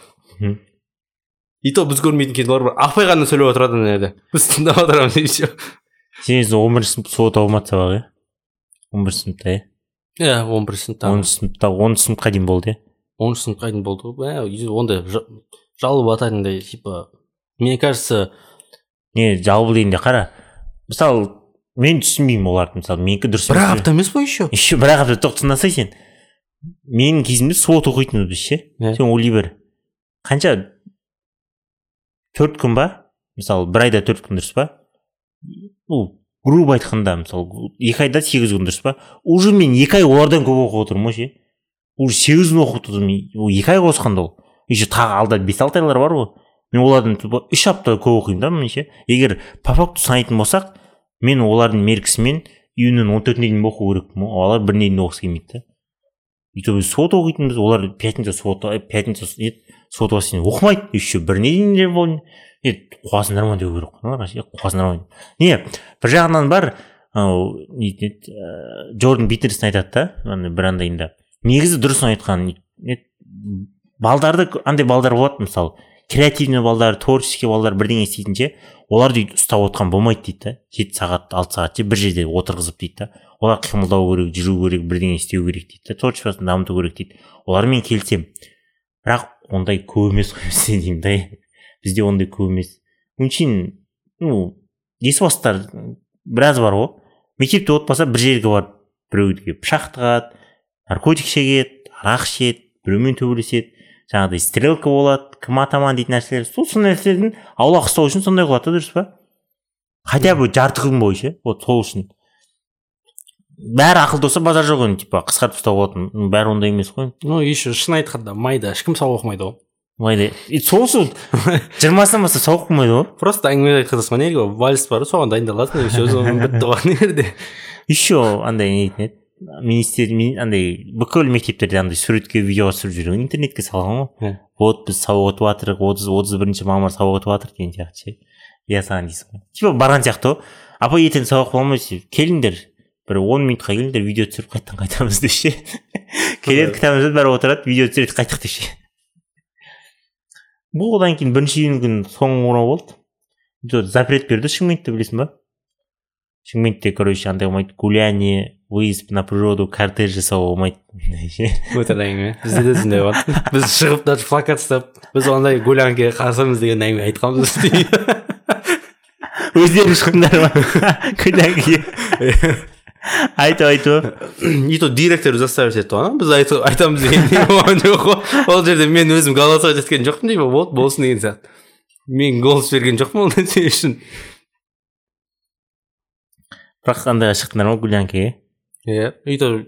и то біз көрмейтін кинолар бар апай ғана сөйлеп отырады ана жерде. Біз тыңдап отырамыз и все сен он бірінші сынып суббота оқымады сабақ иә? он бірінші сыныпта иә? Иә он бірінші сыныпта. оныншы сыныпта оныншы сыныпқа дейін болды иә? Оныншы сыныпқа дейін болды ғой? Ә, ондай жа- жалып ататындай типа мне кажется не жалбы дегенде қара мысалы мен түсінбеймін оларды мысалы менікі дұрыс бір емес. апта емес па еще? Еще бір ақ апта тоқ тыңдасай сен. Менің кезімде суббота оқитынбыз біз ше Иә. сен ойлай бер қанша? Төрт күн ба? Мысалы бір айда төрт күн дұрыс па? Ну грубо айтқанда мысалы екі айда сегіз күн дұрыс па? Уже мен екі ай олардан көп оқып отырмын ғой ше. Уже сегіз күн оқып тұрдым ол екі ай қосқанда ол. Еще тағы алда бес алты айлар бар ғой. Мен типа үш апта көп оқимын да мен ше егер по факту санайтын болсақ мен олардың меркісімен июньнің он төртіне дейін оқу керекпін. Ғой олар біріне дейін оқығысы келмейді да. Біз суббота оқитынбыз олар пятница суббота пятница суббота воскресенье оқымайды. Еще біріне дейін е қуасыңдар ма деу керек қой қуасыңдар ма не бір жағынан бар анау не еді ііі джордан питерсон айтады да бір андайында. Негізі дұрысын айтқан. Балдарды андай балдар болады мысалы. Креативный балдар творческий балдар бірдеңе істейтін ше оларды өйтіп ұстап отқан болмайды дейді да. Жеті сағат алты сағат ше бір жерде отырғызып дейді да. Олар қимылдау керек жүру керек бірдеңе істеу керек дейді да. Творчествосын дамыту керек дейді. Олармен келісемін. Бірақ ондай көп емес қой бізде деймін да. Бізде ондай көп емес. Өңшейін ну есуастар біраз бар ғой. Мектепте отпаса бір жерге барып біреуге пышақ тығады наркотик шегеді арақ ішеді біреумен төбелеседі. жаңағыдай стрелка болады кім атаман дейтін нәрселер. Сол сол нәрселерден аулақ ұстау үшін сондай қылады да дұрыс па? Хотя бы жарты күн бойы ше вот сол үшін. Бәрі ақылды болса базар жоқ енді типа қысқартып тастауға болатын. Бәрі ондай емес қой. Ну еще шын айтқанда майда ешкім сабақ оқымайды ғой майда. И сол үшін жиырмасынан бастап сабақ оқымайды ғой просто әңгіме айтқызасың неге вальс бар соған дайындаласың и все бітті ғой ана жерде? Еще андай не дейтін еді? Министр ми- андай бүкіл мектептерде андай суретке видеоға түсіріп жүрген интернетке салған ғой. Вот біз сабақ өтіп жатырық отыз отыз бірінші мамыр сабақ өтіп жатыр деген сияқты ше. Иә саған дейсің ғой. Типа барған сияқты ғой. Апа ертең сабақ бола алмайсыз келіңдер. Бір он минутқа келіңдер видео түсіріп қайтадан қайтамыз деп ше. Келеді кітабымызды бәрі отырады видео түсіреді қайттық деп ше. Бұл одан кейін бірінші июнь күні соңғы қоңырау болды. Запрет берді. Шымкентте білесің ба? Шымкентте короче андай болмайды гуляние выезд на природу кортеж жасауға болмайды өтірік әңгіме бізде де сондай болған біз шығып даже плакат ұстап біз ондай гулянкаға қарсымыз деген әңгіме айтқанбыз өздері шықтыңдар ма гулянкеге айтып айтып и то директор заставить етті ғой біз айтамыз деген не болған жоқ қой ол жерде мен өзім голосовать еткен жоқпын типа вот болсын деген сияқты мен голос берген жоқпын ол нәрсе үшін. Бірақ андайға шықтыңдар ма гулянкеге иә и то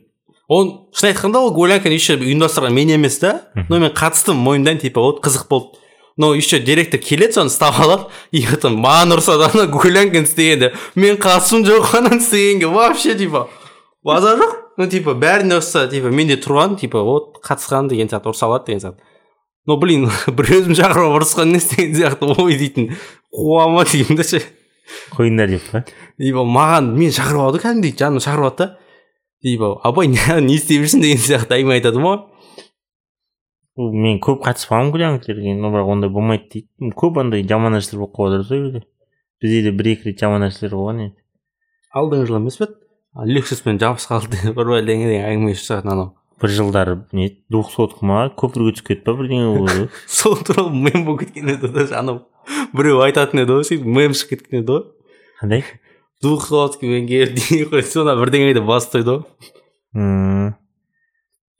он шын айтқанда ол гулянканы еще ұйымдастырған мен емес та но мен қатыстым мойындаймын типа вот қызық болды. Но еще директор келеді соны ұстап алады. И потом маған ұрысады ана гулянканы істегенде мен қатысым жоқ ананы істегенге вообще типа базар жоқ ну типа бәріне ұрысса типа менде тұрған типа вот қатысқан деген сияқты ұрыса алады деген сияқты. Но блин бір өзім шақырып ұрысқан не істеген сияқты ой дейтін. Қуама деймін да ше. Қойыңдар деп па? Типа маған мен шақырып алды кәдімгідей жаным шақырып алды да типа абай не істеп жүрсің деген сияқты әңгіме айтады ғой Ол мен көп қатыспағанмын гулянктерге но бірақ ондай болмайды дейді көп андай жаман нәрселер болып қалып жатыр сол жерде бізде де бір екі рет жаман нәрселер болған енді алдыңғы жылы емес пе еді лексуспен жабысып қалды бір бәлеңе деген әңгіме шығатын анау бір жылдары не двухсотка ма көпірге түсіп кетті па бірдеңе болды сол туралы мем болып кеткен еді даже анау біреу айтатын еді ғой сөйтіп мем шығып кеткен еді ғой қандай двухсоткамен келіп дей қойды соны бірдеңе деп басып ғой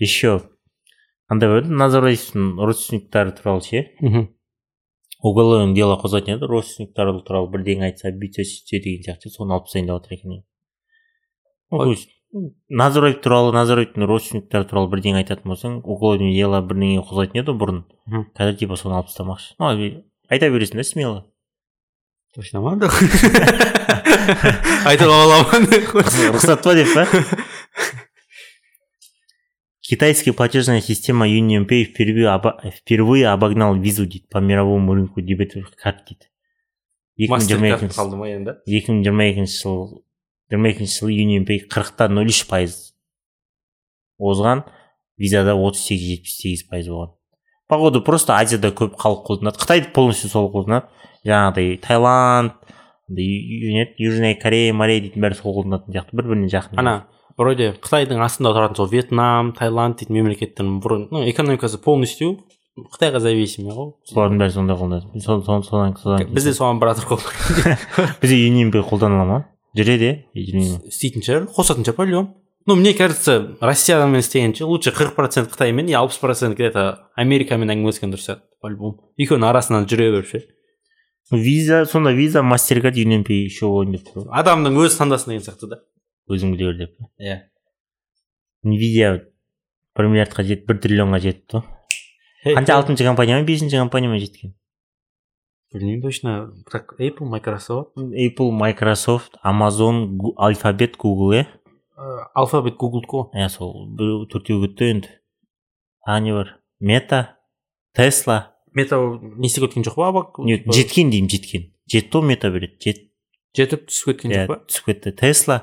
еще андай бар еді назарбаевтың родственниктары туралы ше уголовное дело қозғайтын еді родственниктары туралы бірдеңе айтса бүйтсе сөйтсе деген сияқты соны алып тастайын деп жатыр екен назарбаев туралы назарбаевтың родственниктары туралы бірдеңе айтатын болсаң уголовное дело бірдеңе қозғайтын еді бұрын қазір типа соны алып тастамақшы ну айта бересің да смело точно ма айтып аламын рұқсат па деп па? Китайская платежная система UnionPay впервые, обо- впервые обогнал визу дейді по мировому рынку дебетовых карт дейді екі мың жиырма екінші қалды ма енді? екі мың жиырма екінші жыл жиырма екінші жылы UnionPay қырықта нөл үш пайыз озған визада отыз сегіз жетпіс сегіз пайыз болған. Походу просто азияда көп халық қолданады қытайды полностью сол қолданады. Жаңағыдай таиланд южная корея морея дейтін бәрі сол қолданатын сияқты. Бір біріне жақын. Ана вроде қытайдың астында тұратын сол вьетнам таиланд дейтін мемлекеттердің бұрын ну экономикасы полностью қытайға зависимый ғой. Солардың бәрі сондай қолданады. Содан бізде соған баратыр ғой бізде UnionPay қолданыла ма? Жүреді иә істейтін шығар қосатын шығар по любому ну мне кажется россиямен істегенше лучше қырық процент қытаймен и алпыс процент где то америкамен әңгімелескен дұрыс сияқты по любому екеуінің арасынан жүре беріп ше виза сонда виза мастеркард UnionPay еще ойын деп тұр адамның өзі таңдасын деген сияқты да. Өзің біле бер деп иә. Nvidia бір миллиардқа жетіп бір триллионға жетіпті ғой қанша алтыншы компания ма бесінші компания ма жеткен? Білмеймін точно. Так apple microsoft? Apple microsoft amazon alphabet google иә алфабет гуглдікі ғой иә сол біреу төртеу кетті енді. Тағы не бар? Мета тесла мета не істеп кеткен жоқ па абак жеткен деймін жеткен жетті ғой мета береді жет жетіп түсіп кеткен жоқ па түсіп кетті тесла.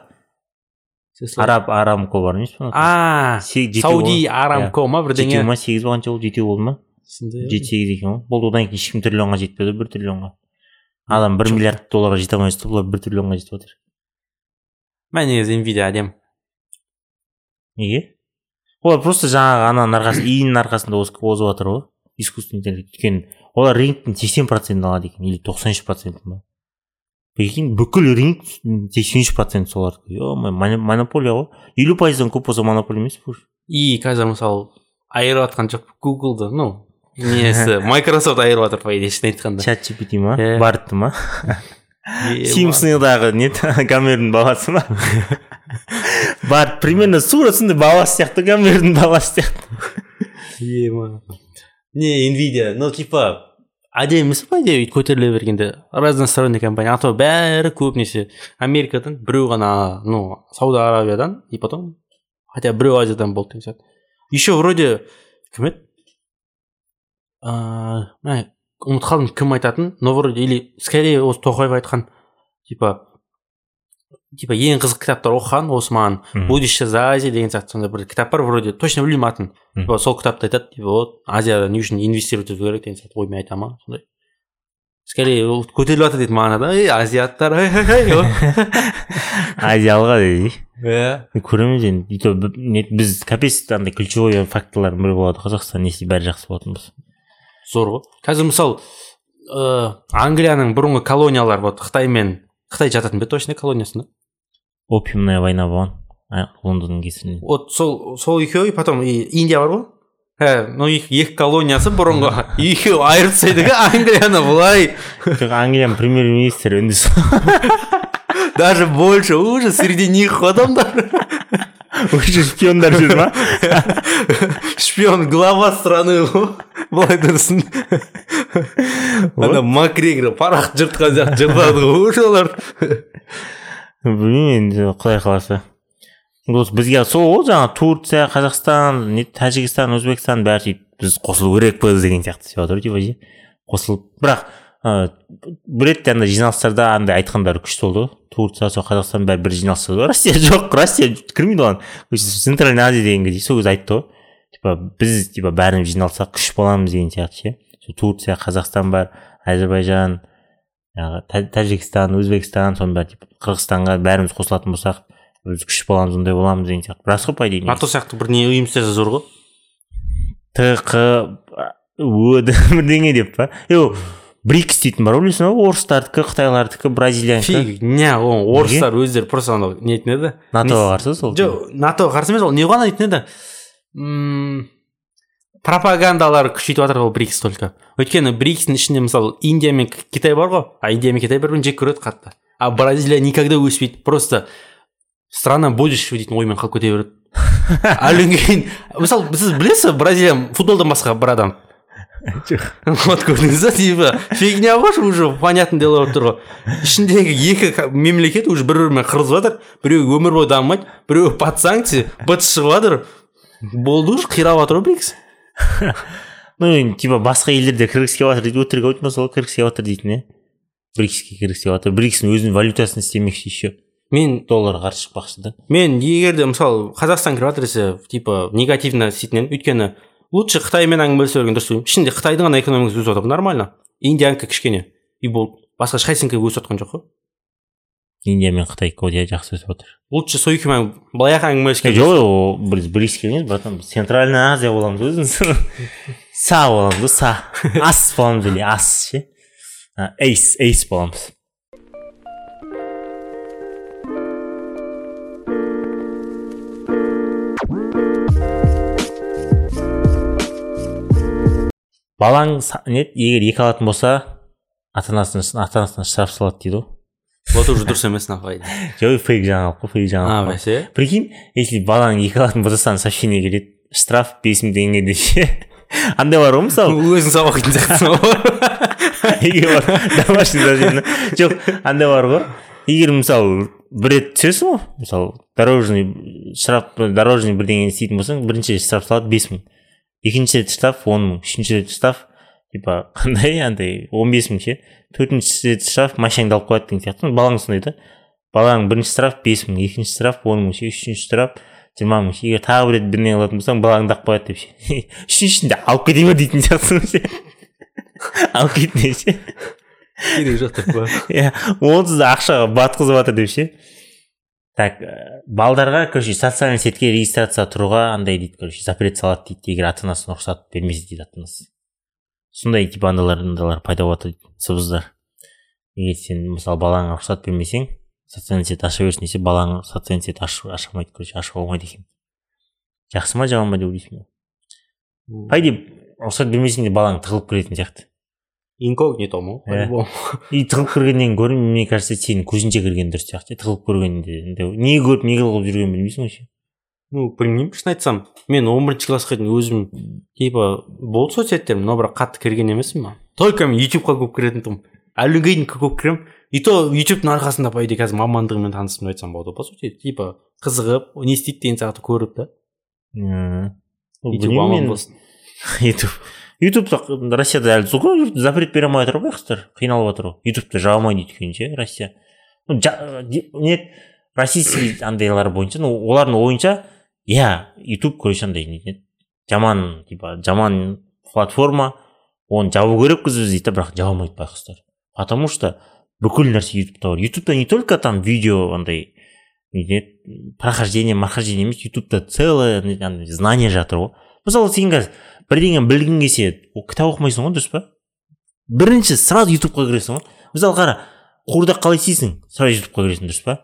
Араб арамко бар емес па а жетеу сауди арамко ма жетеу бірдеңе ма сегіз ба қанша болды жетеу болды ма жеті сегіз екен ғой болды одан кейін ешкім триллионға жетпеді бір триллионға адам бір миллиард долларға жете алмай жатса бұлар бір триллионға жетіп отыр мә негізі nvidia әдемі неге? Олар просто жаңағы ананың арқасы иіннің арқасында озып жатыр ғой. Искусственный интеллект өйткені олар рынктың сексен процентін алады екен или тоқсан үш процентін ба? Прикинь бүкіл рынок сексен үш процент солардікі е монополия ғой. Елу пайыздан көп болса монополия емес уже? и қазір мысалы айырып жатқан жоқ гуглды ну несі майкрософт айырып жатыр по идее шын айтқанда. Чат gpt ма? Бартты ма? Симпсондағы не гомердің баласы ма? Барт примерно тура сондай баласы сияқты гомердің баласы сияқты. Ема не nvidia ну типа әдемі емес по идее көтеріле бергенде разносторонний компания. А то бәрі көбінесе америкадан біреу ғана ну сауд аравиядан и потом хотя біреу азиядан болды деген сияқты еще вроде кім еді ыыы ұмытып қалдым кім айтатын но вроде или скорее осы тоқаев айтқан. Типа типа ең қызық кітаптар. Оқыған осы маған будущее за азией деген сияқты сондай бір кітап бар вроде. Точно білмеймін атын. Типа сол кітапта айтады. Типа вот азияда не үшін инвестировать ету керек деген сияқты. Оймен айта ма? Сондай. Скорее ол көтеріліп жатыр дейді мағынада. Ей азиаттар азиялға дейді иә. Көреміз енді и то біз капец андай ключевой факторлардың бірі болады қазақстан если бәрі жақсы болатын болса зор ғой. Қазір мысалы ыыы англияның бұрынғы колониялары вот қытаймен қытай жататын ба еді точно колониясында? Опиумная война болған а, лондонның кесірінен вот сол сол екеуі потом и индия бар ғой. Ә, ну екі, екі колониясы бұрынғы. Екеуі айырып тастайды англияны былай. Жоқ англияның премьер министрі үндіс даже больше уже среди них адамдар. Уже шпиондар жүр ма? Шпион глава страны. Ғой былай тұрсын ана макгрегор парақ жыртқан сияқты жыртады ғой уже олар. Білмеймін енді құдай қаласа. Осы бізге сол ғой жаңағы турция қазақстан не тәжікстан өзбекстан бәрі сөйтіп біз қосылу керекпіз деген сияқты жатыр типа ше қосылып бірақ ыыы бір рет андай жиналыстарда андай айтқандары күшті болды ғой турция сол қазақстан бәрі бір жиналыста россия жоқ россия кірмейді оған центральная азия дегенге дейін сол кезде айтты ғой типа біз типа бәріміз жиналсақ күш боламыз деген сияқты ше. Сол турция қазақстан бар әзірбайжан жаңағы Та- тәжікстан өзбекстан соның бәрі типа қырғызстанға бәріміз қосылатын болсақ біз күш боламыз ондай боламыз деген сияқты. Рас қой по идее нато сияқты бір не ұйым істесе зор ғой? Тқ өд бірдеңе деп па? Е брикс дейтін бар ғой білесің ба? Орыстардікі қытайлардікі бразилиянікі фиг не ол орыстар өздері просто анау не дейтін еді? Натоға қарсы сол жоқ нато қарсы емес ол не ғана дейтін еді? Мм, пропагандалары күшейтіп жатыр ол брикс только. Өйткені брикстің ішінде мысалы индия мен китай бар ғой. А индия мен китай бір бірін жек көреді қатты. А бразилия никогда өспейді. Просто страна будущего дейтін оймен қалып кете береді. Әлден кейін мысалы сіз білесіз бразилия футболдан басқа бір адам. Вот көрдіңіз ба типа фигня ғой уже понятное дело болып тұр ғой. Ішіндегі екі мемлекет уже бір бірімен қырылысып жатыр. Біреуі өмір бойы дамымайды біреуі под санкция быт шығып жатыр. Болды уже қирап жатыр ғой брикс. Ну енді типа басқа елдерде кіргісі келіп жатыр дейді. Өтірік айтып сол кіргісі келіп жатыр дейтін иә брикске кіргісі келіп жатыр. Брикстің өзінің валютасын істемекші еще. Мен долларға қарсы шықпақшы да. мен егер де мысалы қазақстан кіріп жатыр десе типа негативно істейтін едім өйткені лучше қытаймен әңгімелесе берген дұрыс деп ішінде қытайдың ғана экономикасы өсіп жатыр нормально. Индиянікі кішкене. И болды басқа ешқайсынікі өсіп жатқан жоқ қой. Индия мен қытай иә жақсы өсіп жатыр лучше сол екеуімен былай ақ әңгімелескен жоқ ол біз брикске емес братан. Біз центральная азия боламыз өзіміз. Са боламыз ғой са. Ас боламыз или ас ше. Эйс эйс боламыз. Балаң не егер екі алатын болса ата анасына ата анасына штраф салады дейді ғой. Вот уже дұрыс емес нахуй жоқ фейк жаңалық қой фейк а жаңалық қой. бәсе прикинь если балаң екі алатын болса саған сообщение келеді штраф бес мың теңге деп ше андай бар ғой мысалы өзің сабақ оқитын сияқтысың ғой егер бар домашний задание жоқ андай бар ғой егер мысалы бір рет түсесің ғой мысалы дорожный штраф дорожный бірдеңені істейтін болсаң бірінші рет штраф салады бес мың екінші рет штраф он мың үшінші рет штраф типа қандай андай он бес мың ше. Төртінші рет штраф машинаңды алып қояды деген сияқты. Балаң сондай да. Балаң бірінші штраф бес мың. Екінші штраф он мың ше. Үшінші штраф жиырма мың ше. Егер тағы бір рет бірдеңе қылатын болсаң балаңды алып қояды деп ше. Үшіншісінде алып кете ме дейтін сияқтысың ше. Алып кетіне ше. Керек жоқ деп па иә онсыз да ақшаға батқызып жатыр деп ше. Так ә, балдарға короче социальный сетке регистрация тұруға андай дейді короче запрет салады дейді. Егер ата анасының рұқсат бермесе дейді ата анасы сондай андайлар пайда дейді сыбыздар. Егер сен мысалы балаңа рұқсат бермесең социальный сет аша берсін десе балаң социальный сет ашу аша алмайды короче ашуға болмайды екен. Жақсы ма жаман ба деп ойлайсың ба по идее рұқсат бермесең де балаң тығылып кіретін сияқты. Инкогнито ма Иә. по-любому. и тығылып кіргеннен гөрі мне кажется сенің көзінше кірген дұрыс сияқты. Тығылып көргенде не көріп не қылып жүргенін білмейсің ғой ше ну білмеймін шын айтсам мен он бірінші классқа дейін өзім типа болды соцсеттер но бірақ қатты кірген емеспін маған только мен ютубқа көп кіретін күнге дейін көп кіремін. И то ютубтың арқасында по идее қазір мамандығыммен таныстым деп айтсам болады по сути типа қызығып не істейді деген сияқты көріп та. Ютуб аман болсын. Ютуб. Россияда әлі сол ғой запрет бере алмай жатыр ғой қыздар. Қиналып жатыр ғой. Ютубты жаба алмайды өйткені ше россия. Ну жа- де- не российский андайлар бойынша ну олардың ойынша иә ютуб короче андай не жаман типа жаман платформа оны жабу керекпіз біз дейді да бірақ жаба алмайды байқұстар потому что бүкіл нәрсе ютубта бар ютубта не только там видео андай не прохождение прохождение емес ютубта целое знание жатыр ғой мысалы сен қазір бірдеңе білгің келсе кітап оқымайсың ғой дұрыс па бірінші сразу ютубқа кіресің ғой мысалы қара қуырдақ қалай істейсің сразу ютубқа кіресің дұрыс па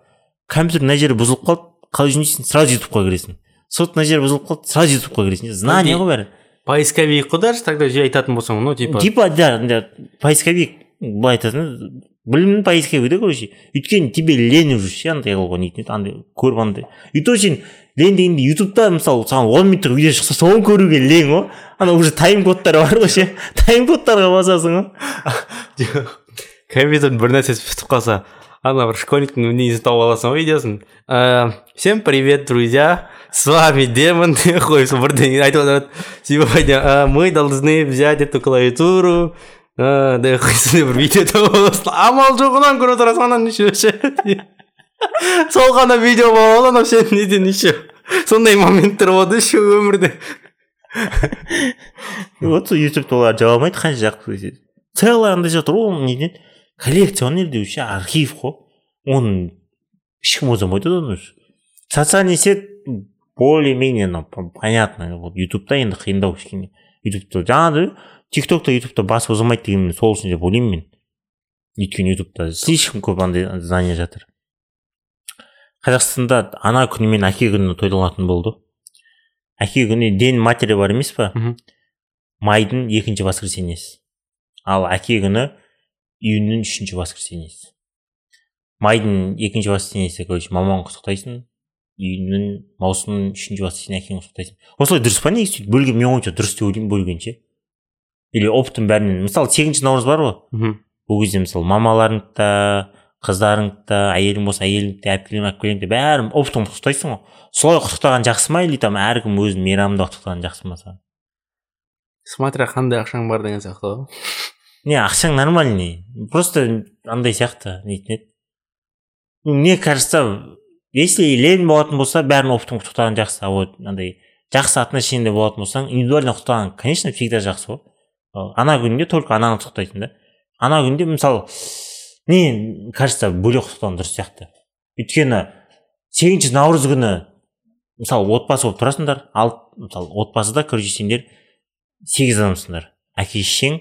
компьютер мына жері бұзылып қалды қалай жөндейсің сразу ютубқа кіресің сот мына жері бұзылып қалды сразу ютубқа кіресің знание ғой бәрі. поисковик қой даже тогда жай айтатын болсаң ну типа. Типа да да поисковик былай айтатын білімнің поисковигі да короче. Өйткені тебе лень уже ше андай қылуға не етеді андай көріп андай. И то сен лень дегенде ютубта мысалы саған он минуттық видео шықса соны көруге лень ғой ана уже тайм кодтар бар ғой ше. Тайм кодтарға басасың ғой компьютердің бір нәрсесі бітіп қалса ана бір школьниктің несін тауып аласың ғой видеосын Э, всем привет друзья. С вами демон. Бірдеңе айтып отырады сегодня э, мы должны взять эту клавиатуру. Деп қойсын бір видео тауып аласың амал жоғынан көріп отырасың ананы еще сол ғана видео болады анау сен неден еще сондай моменттер болады еще өмірде вот сол ютубта олар жаба алмайды қанша жақсы целый андай жатыр ғой неден коллекция оның елде вообще архив қой оны ешкім ойламайды уже социальный сеть более менее ну понятно вот ютубта енді қиындау кішкене ютубта жаңағыдай тик токта ютубта бас озылмайды деген сол үшін деп ойлаймын мен өйткені ютубта слишком көп андай знание жатыр. Қазақстанда ана күні мен әке күні тойланатын болды. Әке күні день матери бар емес па? Майдың екінші воскресеньесі. Ал әке күні июньнің үшінші воскресеньесі. Майдың екінші воскресеньесі короче мамаңды құттықтайсың июньнің маусымның үшінші воскресенье әкеңді құттықтайсың осылай дұрыс па негізі сөйтіп бөлген менің ойымша дұрыс деп ойлаймын бөлген ше или опыттың бәрінен. Мысалы сегізінші наурыз бар ғой. Мхм. Ол кезде мысалы мамаларыңды да қыздарыңды да әйелің болса әйеліңді де әпкелерің әпкелеріңді де бәрін оптом құттықтайсың ғой. Солай құттықтаған жақсы ма? Или там әркім өзінің мейрамында құттықтаған жақсы ма саған? Смотря қандай ақшаң бар деген сияқты ғой. Не ақшаң нормальный просто андай сияқты нетін еді мне кажется если лень болатын болса бәрін оптом құттықтаған жақсы а вот андай жақсы отношениеде болатын болсаң индивидуально құттықтаған конечно всегда жақсы ғой. Ана күнінде только ананы құттықтайсың да. Ана күнде мысалы не кажется бөлек құттықтаған дұрыс сияқты. Өйткені сегізінші наурыз күні мысалы отбасы болып тұрасыңдар ал мысалы отбасыда короче сендер сегіз адамсыңдар. Әке шешең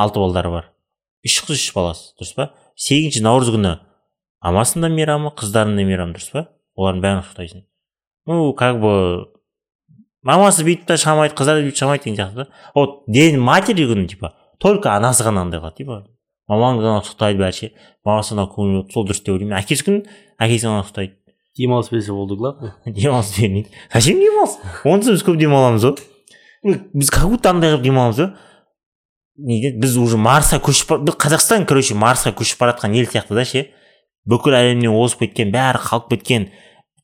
алты балдары бар. Үш қыз үш баласы дұрыс па? Сегізінші наурыз күні амасының да мейрамы қыздарының да мейрамы дұрыс па? Олардың бәрін құттықтайсың. Ну как бы мамасы бүйтіп та шамайды қыздары бүйтіп шамайды деген сияқты да. Вот день матери күні типа только анасы ғана андай қылады типа. Мамаңды ғана құттықтайды бәрі ше мамасы ғана көңіл сол дұрыс деп ойлаймын. Әкесі күні әкесі ғана құттықтайды. Демалыс берсе болды главное демалыс бермейді. Зачем демалыс? Онсыз біз көп демаламыз ғой біз как будто андай қылып демаламыз ғой неге біз уже марсқа көшіп біз қазақстан короче марсқа көшіп бара жатқан ел сияқты да ше. Бүкіл әлемнен озып кеткен бәрі қалып кеткен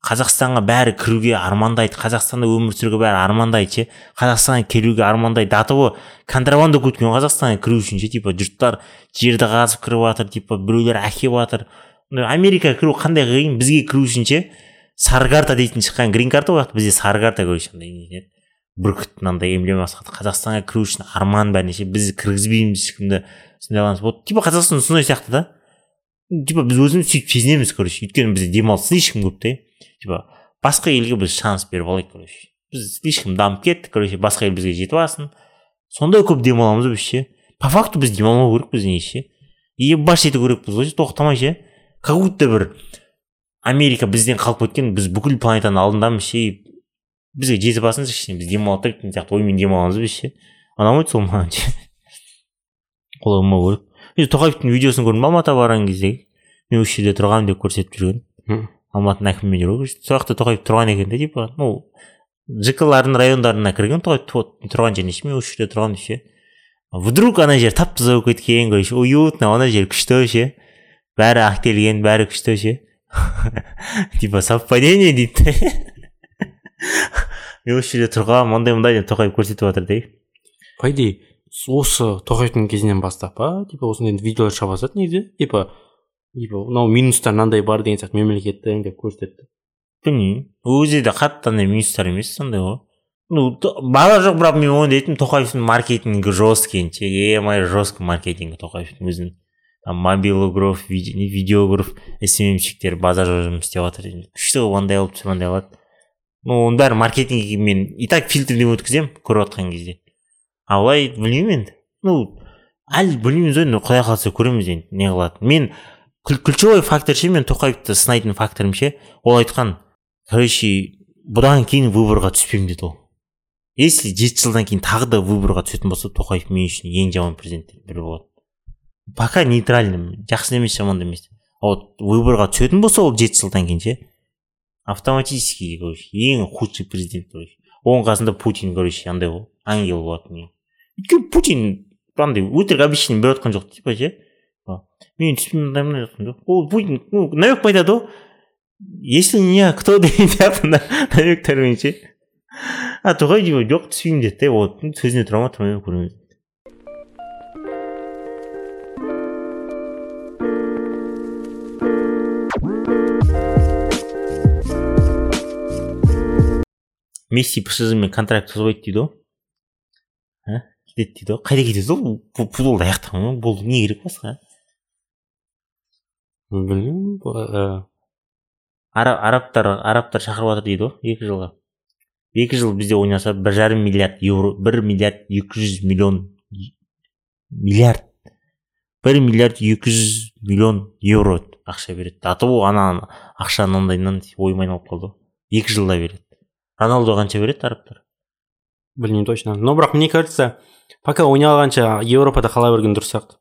қазақстанға бәрі кіруге армандайды қазақстанда өмір сүруге бәрі армандайды ше. Қазақстанға келуге армандайды. До того контрабанда көп кеткен қазақстанға кіру үшін ше типа жұрттар жерді қазып кіріп жатыр типа біреулер әкеп жатыр. Америкаға кіру қандай қиын бізге кіру үшін ше сары карта дейтін шыққан грин карта ғой бізде сары карта короче. Бүркіт мынандай эмблемасы қазақстанға кіру үшін арман бәріне ше біз кіргізбейміз ешкімді сондай қыламыз вот типа қазақстан сондай сияқты да. Типа біз өзіміз сөйтіп сезінеміз короче. Өйткені бізде демалыс слишком көп та типа басқа елге біз шанс беріп алайық короче. Біз слишком дамып кеттік короче. Басқа ел бізге жетіп алсын. Сондай көп демаламыз біз ше. По факту біз демалмау керекпіз негізі ше. Ебаш ету керекпіз ғой тоқтамай ше. Как будто бір америка бізден қалып кеткен біз бүкіл планетаның алдындамыз ше бізге жетіп алсыншы кішкене біз демала тұрайық деген сияқты оймен демаламыз біз ше. Ұнамайды сол маған ше. Олай болмау керек тоқаевтың видеосын көрдім ба алматыға барған кезде? Мен осы жерде тұрғанмын деп көрсетіп жүрген. Алматының әкімімен жүр ғой сол жақта тоқаев тұрған екен да типа ну жк лардың райондарына кірген тоқаев тұрған жеріне ше мен осы жерде тұрғанмын деп ше. Вдруг ана жер тап таза болып кеткен короче уютно ана жер күшті ше. Бәрі актелген бәрі күшті ше. Типа совпадение дейді мен осы жерде тұрғанмын мындай мындай деп тоқаев көрсетіп жатыр да по идее осы тоқаевтың кезінен бастап па типа осындай видеолар шыға бастады негізі. Типа типа мынау минустар мынандай бар деген сияқты мемлекеттің деп көрсетеді білмеймін. Өзі де қатты андай минустар емес сондай ғой. Ну бара жоқ бірақ мен ойлайтынмын тоқаевтың маркетингі жесткий емай жесткий маркетингі тоқаевтың өзінің. Мобилограф видеограф сммщиктер базар жұмыс істеп жатыр. Күшті андай қылып түсір андай қылады ну оның бәрі маркетингке мен и так фильтрден өткіземін көріп жатқан кезде. А былай білмеймін енді. Ну әлі білмейміз ғой енді құдай қаласа көреміз енді не қылады. Мен ключевой фактор ше мен тоқаевты сынайтын факторым ше ол айтқан короче бұдан кейін выборға түспеймін деді ол. Если жеті жылдан кейін тағы да выборға түсетін болса тоқаев мен үшін ең жаман президенттердің бірі болады. Пока нейтральным жақсы емес жаман да емес. А вот выборға түсетін болса ол жеті жылдан кейін ше автоматически короче ең худший президент короче. Оның қасында путин короче андай ғой ангел болады мен өйткені путин андай өтірік обещание беріп жатқан жоқ типа ше мен түспеймін мындай жатқан жоқ ол путин ну намек айтады ғой если не кто деген сияқты намектармен ше а тоқай типа жоқ түспеймін деді де вот сөзіне тұра ма тұрмай ма көрмедім месси псж мен контракт созбайды дейді ғой кетеді дейді ғой қайда кетеді ол Фу- футболды аяқтаған ғой болды не керек басқа білмеймін Ара- арабтар арабтар шақырып жатыр дейді ғой екі жылға екі жыл бізде ойнаса бір жарым миллиард евро бір миллиард екі жүз миллион миллиард бір миллиард екі жүз миллион евро ақша береді а то ана ақша анандайынан ойым айналып қалды ғой екі жылда береді роналду қанша береді арабтар білмеймін точно но бірақ мне кажется пока ойнай алғанша еуропада қала берген дұрыс сияқты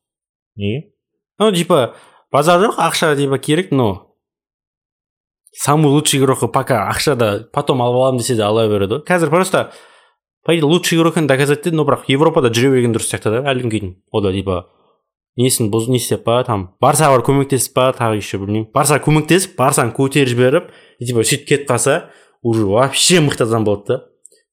неге ну типа базар жоқ ақша типа керек но самый лучший игрокы пока ақшада потом алып аламын десе де ала береді ғой қазір просто по идее лучший игрок екенін доказать етеді но бірақ европада жүре берген дұрыс сияқты да әлі күнге дейін ол да типа несін бұз не істеп па там барсаға барып көмектесіп па тағы еще білмеймін барсаға көмектесіп барсаны көтеріп жіберіп и типа сөйтіп кетіп қалса уже вообще мықты адам болады да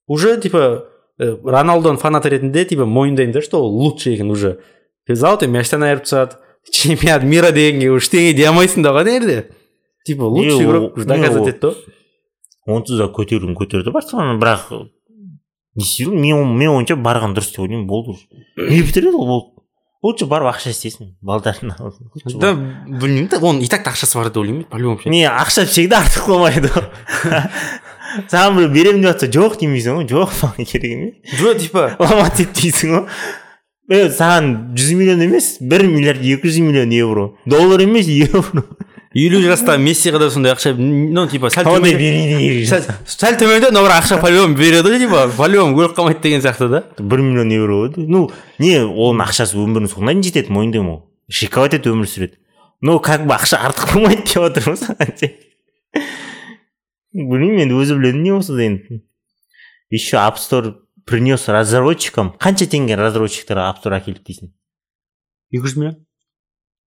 уже типа э, роналдоның фанаты ретінде типа мойындаймын да что ол лучший екен уже. Золотой мячтан айырып тастады чемпионат мира дегенге уже ештеңе дей алмайсың да ғой ана жерде типа лучший игрок доказать етті ғой онсыз да көтеруін көтерді барселона бірақ не істейді мен мен ойымша барған дұрыс деп ойлаймын болды уже. Не бітіреді ол болды лучше барып ақша істесін балдарына да білмеймін да оның и так ақшасы бар деп ойлаймын по любому не ақша всегда артық болмайды. Ғой саған біреу беремін деп жатса жоқ демейсің ғой жоқ маған керек емес жоқ типа. Ломать етпейсің ғой. Е саған жүз миллион емес бір миллиард екі жүз миллион евро. Доллар емес евро. Елу жастағы мессиға да сондай ақша ну типа сәл төмен берейін сәл, төмендеу но бірақ ақша по любому береді ғой типа по любому өліп қалмайды деген сияқты да бір миллион евро ғой ну не оның ақшасы өмірінің соңына дейін жетеді мойындаймын ол шиковать етіп өмір сүреді но как бы ақша артық болмайды деп ше білмеймін енді өзі біледі не болса да енді еще app store принес разработчикам қанша теңге разработчиктарға app store әкелді дейсің екі жүз миллион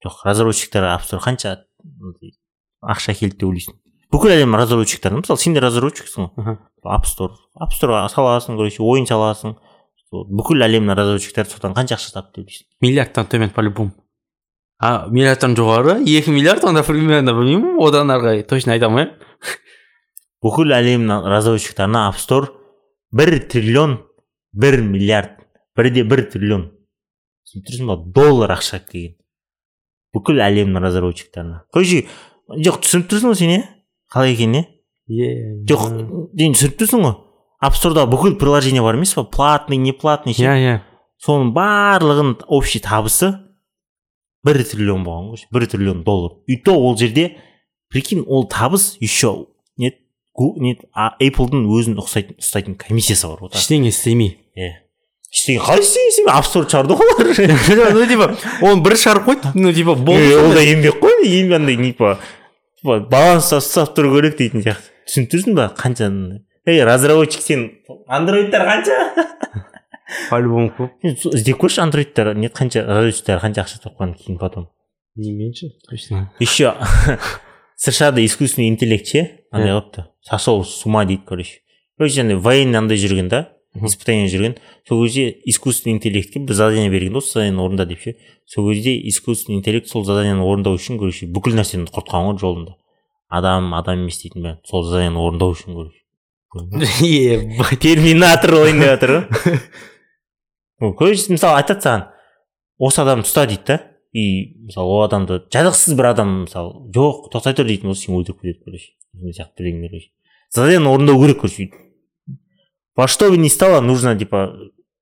жоқ разработчиктарға app store. Қанша ақша әкелді деп ойлайсың бүкіл әлем разработчиктар мысалы сен де разработчиксің ғой. App store app storeға саласың короче ойын саласың. Бүкіл әлемнің разработчиктары содан қанша ақша тапты деп ойлайсың миллиардтан төмен по любому а миллиардтан жоғары екі миллиард онда примерно білмеймін одан ары қарай. Точно айта алмаймын. Бүкіл әлемнің разработчиктарына app store бір триллион бір миллиард бірде бір триллион. Түсініп тұрсың ба? Доллар ақша келген бүкіл әлемнің разработчиктарына. Короче жоқ түсініп тұрсың ғой сен иә қалай екенін иә е жоқ сен түсініп тұрсың ғой? Storeда бүкіл приложение бар емес па платный не платный ше? иә. Иә соның барлығын общий табысы бір триллион болған ғой. Бір триллион доллар. И то ол жерде прикинь ол табыс еще не гу- не а эйплдың өзін ұқсайтын ұстайтын комиссиясы бар вот ештеңе істемей. Иә ештеңе қалай істеген істемей app store шығарды ғой олар ну типа оны бір шығарып қойды ну типа болды ол да еңбек қой андай типа типа баланс ұстап тұру керек дейтін сияқты. Түсініп тұрсың ба қанша ей разработчик сен андроидтар қанша? По любому көп сен іздеп көрші андроидтар нет қанша разработчиктар қанша ақша тапқанын кейін потом. Не меньше точно. Еще сша да искусственный интеллект ше андай қылыпты. Сошел с ума дейді короче. Короче андай военный андай жүрген да. Испытание жүрген сол кезде искусственный интеллектке бір задание берген да осы заданиені орында деп ше. Сол кезде искусственный интеллект сол заданиені орындау үшін короче бүкіл нәрсені құртқан ғой жолында. Адам адам емес дейтін бәрін. Сол заданиені орындау үшін короче. Ебать терминатор ойын деп жатыр ғой короче мысалы айтады саған. Осы адамды ұста дейді да. И мысалы ол адамды жазықсыз бір адам мысалы жоқ тоқтай тұр дейтін болса сен өлтіріп кетеді короче. Сондай сияқты бірдеңелер короче. Заданиені орындау керек короче. Во что бы ни стало нужно типа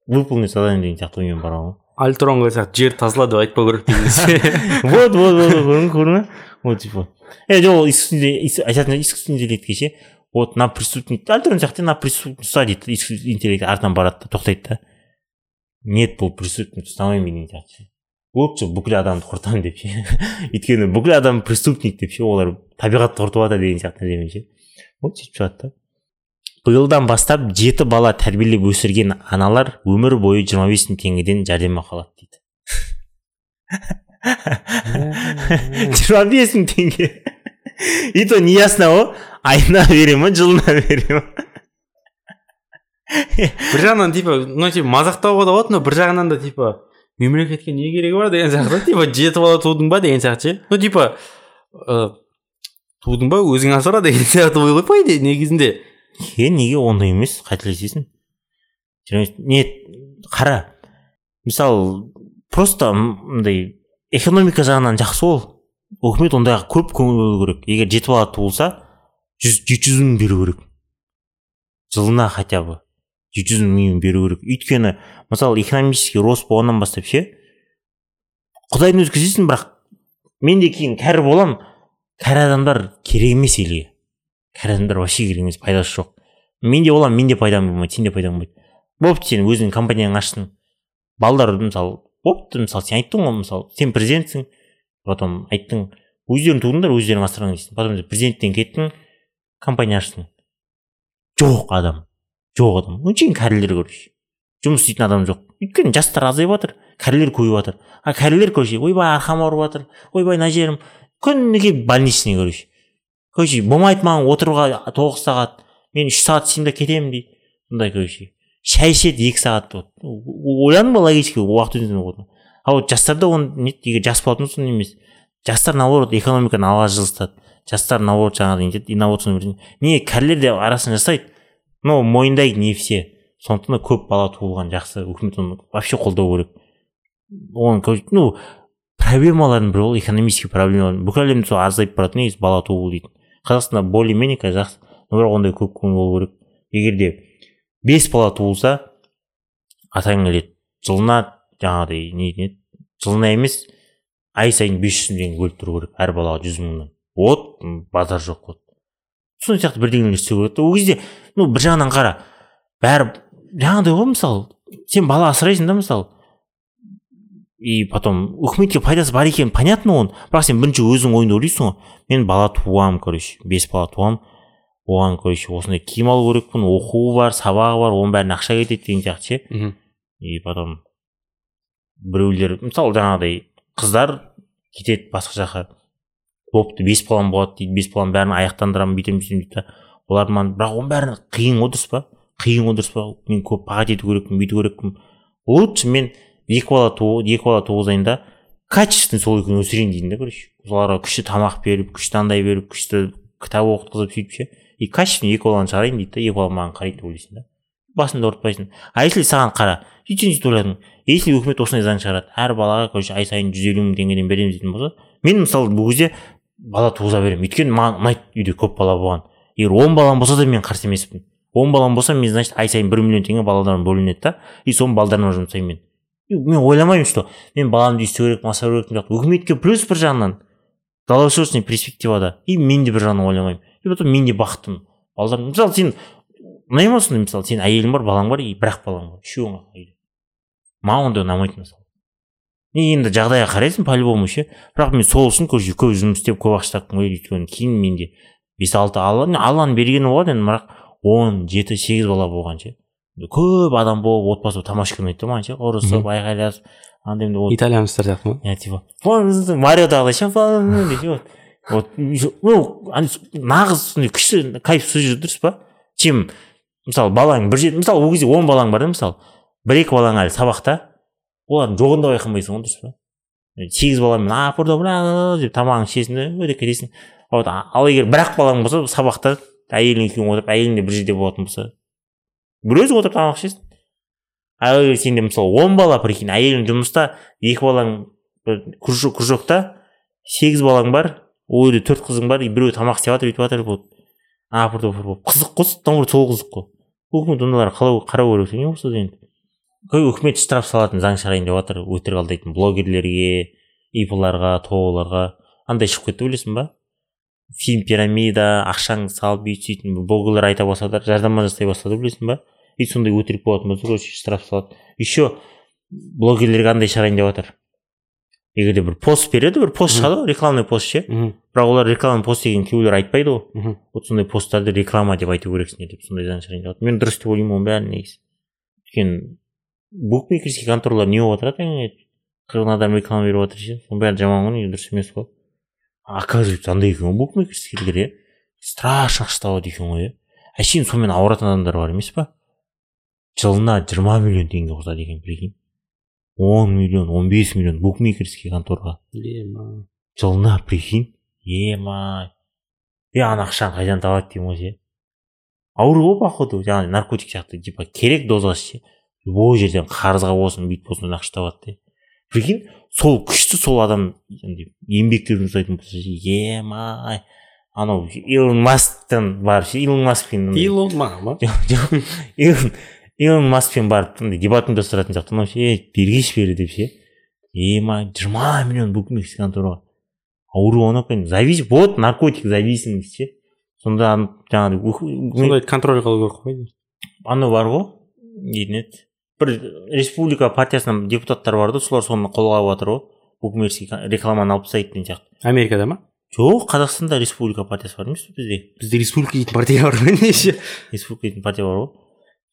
выполнить задание деген сияқты оймен барған ғой альтронға сияқты жер тазала деп айтпау керек вот вот вот көрдің көрдің вот типа. Е жоқ айтатын искусственный интеллектке ше вот на преступник альтерн сияқты на преступник ұста дейді искусственный интеллект артынан барады да тоқтайды да нет бұл преступник ұстамаймын деген сияқты ше лучше бүкіл адамды құртамын деп ше. Өйткені бүкіл адам преступник деп ше олар табиғатты құртып жатыр деген сияқты нәрсемен ше. Вот сөйтіп шығады да биылдан бастап жеті бала тәрбиелеп өсірген аналар өмір бойы жиырма бес мың теңгеден жәрдемақы алады дейді. Жиырма бес мың теңге. И то неясно ғой айына бере ма жылына бере ма? Бір жағынан типа ну типа мазақтауға да болады но бір жағынан да типа мемлекетке не керегі бар деген сияқты типа жеті бала тудың ба деген сияқты ше? Ну типа тудың ба өзің асыра деген сияқты ой ғой по идее негізінде. Е неге ондай емес? Қателесесің не қара. Мысалы просто мындай экономика жағынан жақсы ол. Үкімет ондайға көп көңіл бөлу керек. Егер жеті бала туылса жүз жеті жүз мың беру керек. Жылына хотя бы жеті жүз мың беру керек. Өйткені мысалы экономический рост болғаннан бастап ше құдайдың өзі бірақ мен де кейін кәрі болам. Кәрі адамдар керек емес елге. Кәрі адамдар вообще керек емес пайдасы жоқ. Мен де боламын мен де пайдам болмайды сен де пайдаң болмайды. Бопты сен өзіңнің компанияңды аштың балалар мысалы бопты мысалы сен айттың ғой мысалы сен президентсің потом айттың. Өздерің тудыңдар өздерің асыраңдар дейсің потом президенттен кеттің компания аштың жоқ адам жоқ адам. Өңшейін кәрілер короче? Жұмыс істейтін адам жоқ. Өйткені жастар азайып жатыр кәрілер көбейіп жатыр. А кәрілер короче ойбай арқам ауырып жатыр ойбай мына жерім. Күніге больничный короче. Короче болмайды маған отыруға тоғыз сағат мен үш сағат істеймін да кетемін дейді сондай короче шай ішеді екі сағат вот ойладың ба логически уақыт өтетін болды а вот жастарда оны не егер жас болатын болса емес жастар наоборот экономиканы алға жылжытады жастар наоборот жаңағы нетеді инновационный не кәрілер де арасын жасайды но мойындайды не все сондықтан да көп бала туылған жақсы үкімет оны вообще қолдау керек короче, ну проблемалардың бірі ол экономический проблемалар бүкіл әлемде сол азайып барады негізі бала туу дейтін қазақстанда более менее қазір жақсы. Но бірақ ондай көп көңіл болу керек. Егер де бес бала туылса атаң келеді. Жылына жаңағыдай не не жылына емес ай сайын бес жүз мың теңге бөліп тұру керек әр балаға жүз мыңнан. Вот базар жоқ вот. Сол сияқты бірдеңелер істеу керек та ол кезде ну бір жағынан қара. Бәрі жаңағыдай ғой мысалы сен бала асырайсың да мысалы и потом үкіметке пайдасы бар екені понятно оның бірақ сен бірінші өзің ойыңда ойлайсың ғой мен бала туамын короче бес бала туамын оған короче осындай киім алу керекпін оқуы бар сабағы бар оның бәріне ақша кетеді деген сияқты ше мхм и потом біреулер мысалы жаңағыдай қыздар кетеді басқа жаққа бопты бес балам болады дейді бес баланың бәрін аяқтандырамын бүйтемін сөйтемін дейді да олар маған бірақ оның бәрі қиын ғой дұрыс па қиын ғой дұрыс па мен көп пағат ету керекпін бүйту керекпін лучше мен екі бала туу екі бала туғызайын да качественно сол екеуін өсірейін деймін да короче. Соларға күшті тамақ беріп күшті андай беріп күшті кітап оқытқызып сөйтіп ше. И качественно екі баланы шығарайын дейді да екі бала маған қарайды деп ойлайсың да. Басында ауыртпайсың а если саған қара сөйтсең сөйтіп ойладың если үкімет осындай заң шығарады әр балаға короче ай сайын жүз елу мың теңгеден береміз дейтін болса мен мысалы бұл кезде бала туғыза беремін. Өйткені маған ұнайды үйде көп бала болған. Егер он балам болса да мен қарсы емеспін. Он балам болса мен значит ай сайын бір миллион теңге балаларыма бөлінеді да. И соны балдарыма жұмсаймын мен. Мен ойламаймын что мен баламды өйсту керекпін асырау керекпін деп үкіметке плюс бір жағынан долгосрочный перспективада и мен де бір жағынан ойламаймын и потом мен де бақыттымын балалар мысалы сен ұнай ма сондай мысалы сенің әйелің бар балаң бар и бір ақ балаң бар үшеуің ақ маған ондай ұнамайды мысалы енді жағдайға қарайсың по любому ше бірақ мен сол үшін короче көп жұмыс істеп көп ақша тапқым келеді өйткені кейін менде бес алты алла алланың бергені болады енді бірақ он жеті сегіз бала болған ше көп адам болып отбасы болып тамаша келмейді да маған ше ұрысып айқайласып андай мындай вот итальянецтер сияқты ма иә типа мариодағыдай шампан вот вот ну нағыз сондай күшті кайф сол жерде дұрыс па чем мысалы балаң бір жер мысалы ол кезде он балаң бар да мысалы бір екі балаң әлі сабақта олардың жоғын да байқамайсың ғой дұрыс па сегіз баламен ап ұрды бра деп тамағыңды ішесің да өте кетесің вот ал егер бір ақ балаң болса сабақта әйелің екеуің отырып әйелің де бір жерде болатын болса бір өзің отырып тамақ ішесің ал сенде мысалы он бала прикинь әйелің жұмыста екі балаң кружок кружокта сегіз балаң бар ол жерде төрт қызың бар и біреуі тамақ істеп жатыр өйтіп жатыр вот апыр топыр болып қызық қой наоборот сол қызық қой. Үкімет ондайларға қалау қарау керек не болса енді. Үкімет штраф салатын заң шығарайын деп жатыр өтірік алдайтын блогерлерге ипларға тооларға андай шығып кетті білесің ба? Фильм пирамида ақшаңды салып бүйтіп сөйтіп блогерлер айта бастады жарнама жасай бастады білесің ба? И сондай өтірік болатын болса короче штраф салады. Еще блогерлерге андай шығарайын деп жатыр. Егер де бір пост береді бір пост шығады ғой рекламный пост ше. Бірақ олар рекламный пост деген кейбіреулер айтпайды ғой. Вот сондай посттарды реклама деп айту керексіңдер деп сондай заң шығарайын деп жатыр. Мен дұрыс деп ойлаймын оның бәрін негізі. Өйткені букмекерский конторлар не болып отырады қырғын адам реклама беріп жатыр ше. Соның бәрі жаман ғой дұрыс емес қой. Оказывается андай екен ғой букмекерскийлер иә. Страшно ақша табады екен ғой иә. Әшейін сонымен ауыратын адамдар бар емес па жылына жиырма миллион теңге қосады екен прикинь. он миллион он бес миллион букмекерский контораға ема. Жылына прикинь. Ема. Е ана ақшаны қайдан табады деймін ғой ше? Ауру ғой походу жаңағы наркотик сияқты типа керек дозасы ше? Любой жерден қарызға болсын бүйтіп болсын ақша табады да прикинь сол күшті сол адам еңбекке жұмсайтын болса ше? Емай анау илон масктан барып ше? Илон маскпен илон ма? Илон илон маскпен барып андай дебат ұйымдастыратын сияқты. Мынау ше ей бергейші бері деп ше. Ема жиырма миллион букмекерский контораға ауру анау екен завис вот наркотик зависимость ше. Сонда жаңағыдай сондай контроль қылу керек қой анау бар ғой. Дейтін еді бір республика партиясынан депутаттар бар да солар соны қолға алып жатыр ғой. Букмекерский рекламаны алып тастайық деген сияқты. Америкада ма? Жоқ қазақстанда республика партиясы бар емес пе бізде? Бізде республика дейтін партия бар ма неше? Республика дейтін партия бар ғой.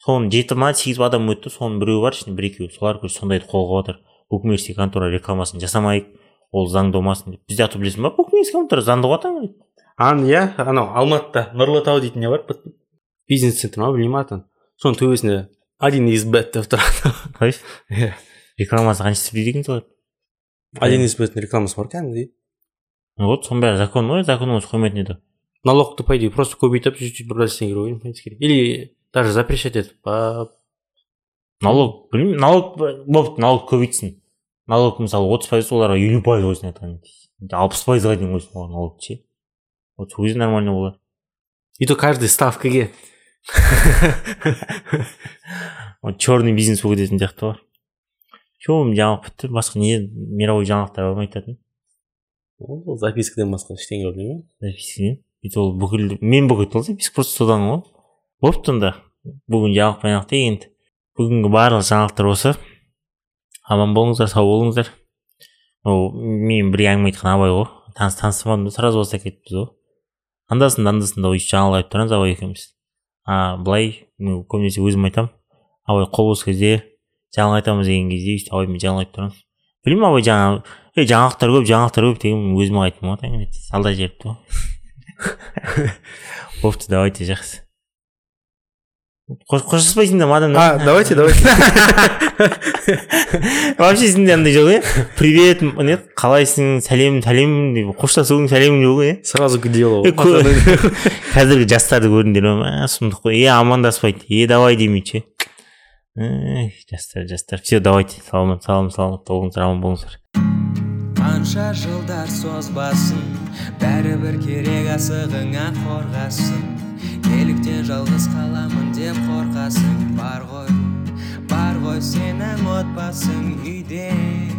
Соның жеті ма сегіз ба адам өтті соның біреуі бар ішінде бір екеуі. Солар короче сондайды қолға алып жатыр букмекерский контора рекламасын жасамайық ол заңды болмасын деп бізде аты білесің ба? Букмекерский контора заңды ғой атаң ан иә анау алматыда нұрлы тау дейтін не бар? Бизнес центр ма? Білмеймін атын. Соның төбесінде один из бет деп тұрады. Иә. Рекламасы қанша істейді екен солар? Один из беттің рекламасы бар кәдімгідей вот соның бәрі закон ғой закон осы қоймайтын еді. Налогты по идее просто көбейтіп бір нәрсені керек в принципе или даже запрещать етіп па налог білмеймін налог бопты налог көбейтсін налог мысалы отыз пайыз оларға елу пайыз қойсын айтқан алпыс пайызға дейін қойсын олар налогты ше вот сол кезде нормально болады. И то каждый ставкаге. Вот черный бизнес болып кететін сияқты бар. Че жаңалық бітті? Басқа не мировой жаңалықтар бар ма айтатын? Ол запискадан басқа ештеңе білмеймін запискіден и то ол бүкіл мен болып кетті ғой записка просто содан ғой бопты онда бүгін жаңалық баянақ енді бүгінгі барлық жаңалықтар осы аман болыңыздар сау болыңыздар ол мен бір әңгіме айтқан абай ғой таныс таныстырмадым да сразу бастап кетіппіз ғой анда санда анда санда өйстіп жаңалық айтып тұрамыз абай екеуміз а былай мен көбінесе өзім айтамын абай қол бос кезде жаңалық айтамыз деген кезде өйстіп абаймен жаңалық айтып тұрамыз білмеймін абай жаңа ей жаңалықтар көп жаңалықтар көп деген өзіме айттым ғой таңертең жіберіпті ғой бопты давайте жақсы Қош- қоштаспайсыңдар ма адамдар а давайте давайте. Вообще сенде андай жоқ иә привет не қалайсың? Сәлем сәлем деп қоштасудың сәлемі жоқ иә сразу к делу. Қазіргі жастарды көрдіңдер ма? Мә сұмдық қой. Е амандаспайды. Е давай демейді ше Эх, жастар жастар. Все давайте саламат салам саламат болыңыздар аман болыңыздар. Қанша жылдар созбасын бәрібір керек асығыңа қорғасын. Неліктен жалғыз қаламын деп қорқасың. Бар ғой бар ғой сенің отбасың үйде.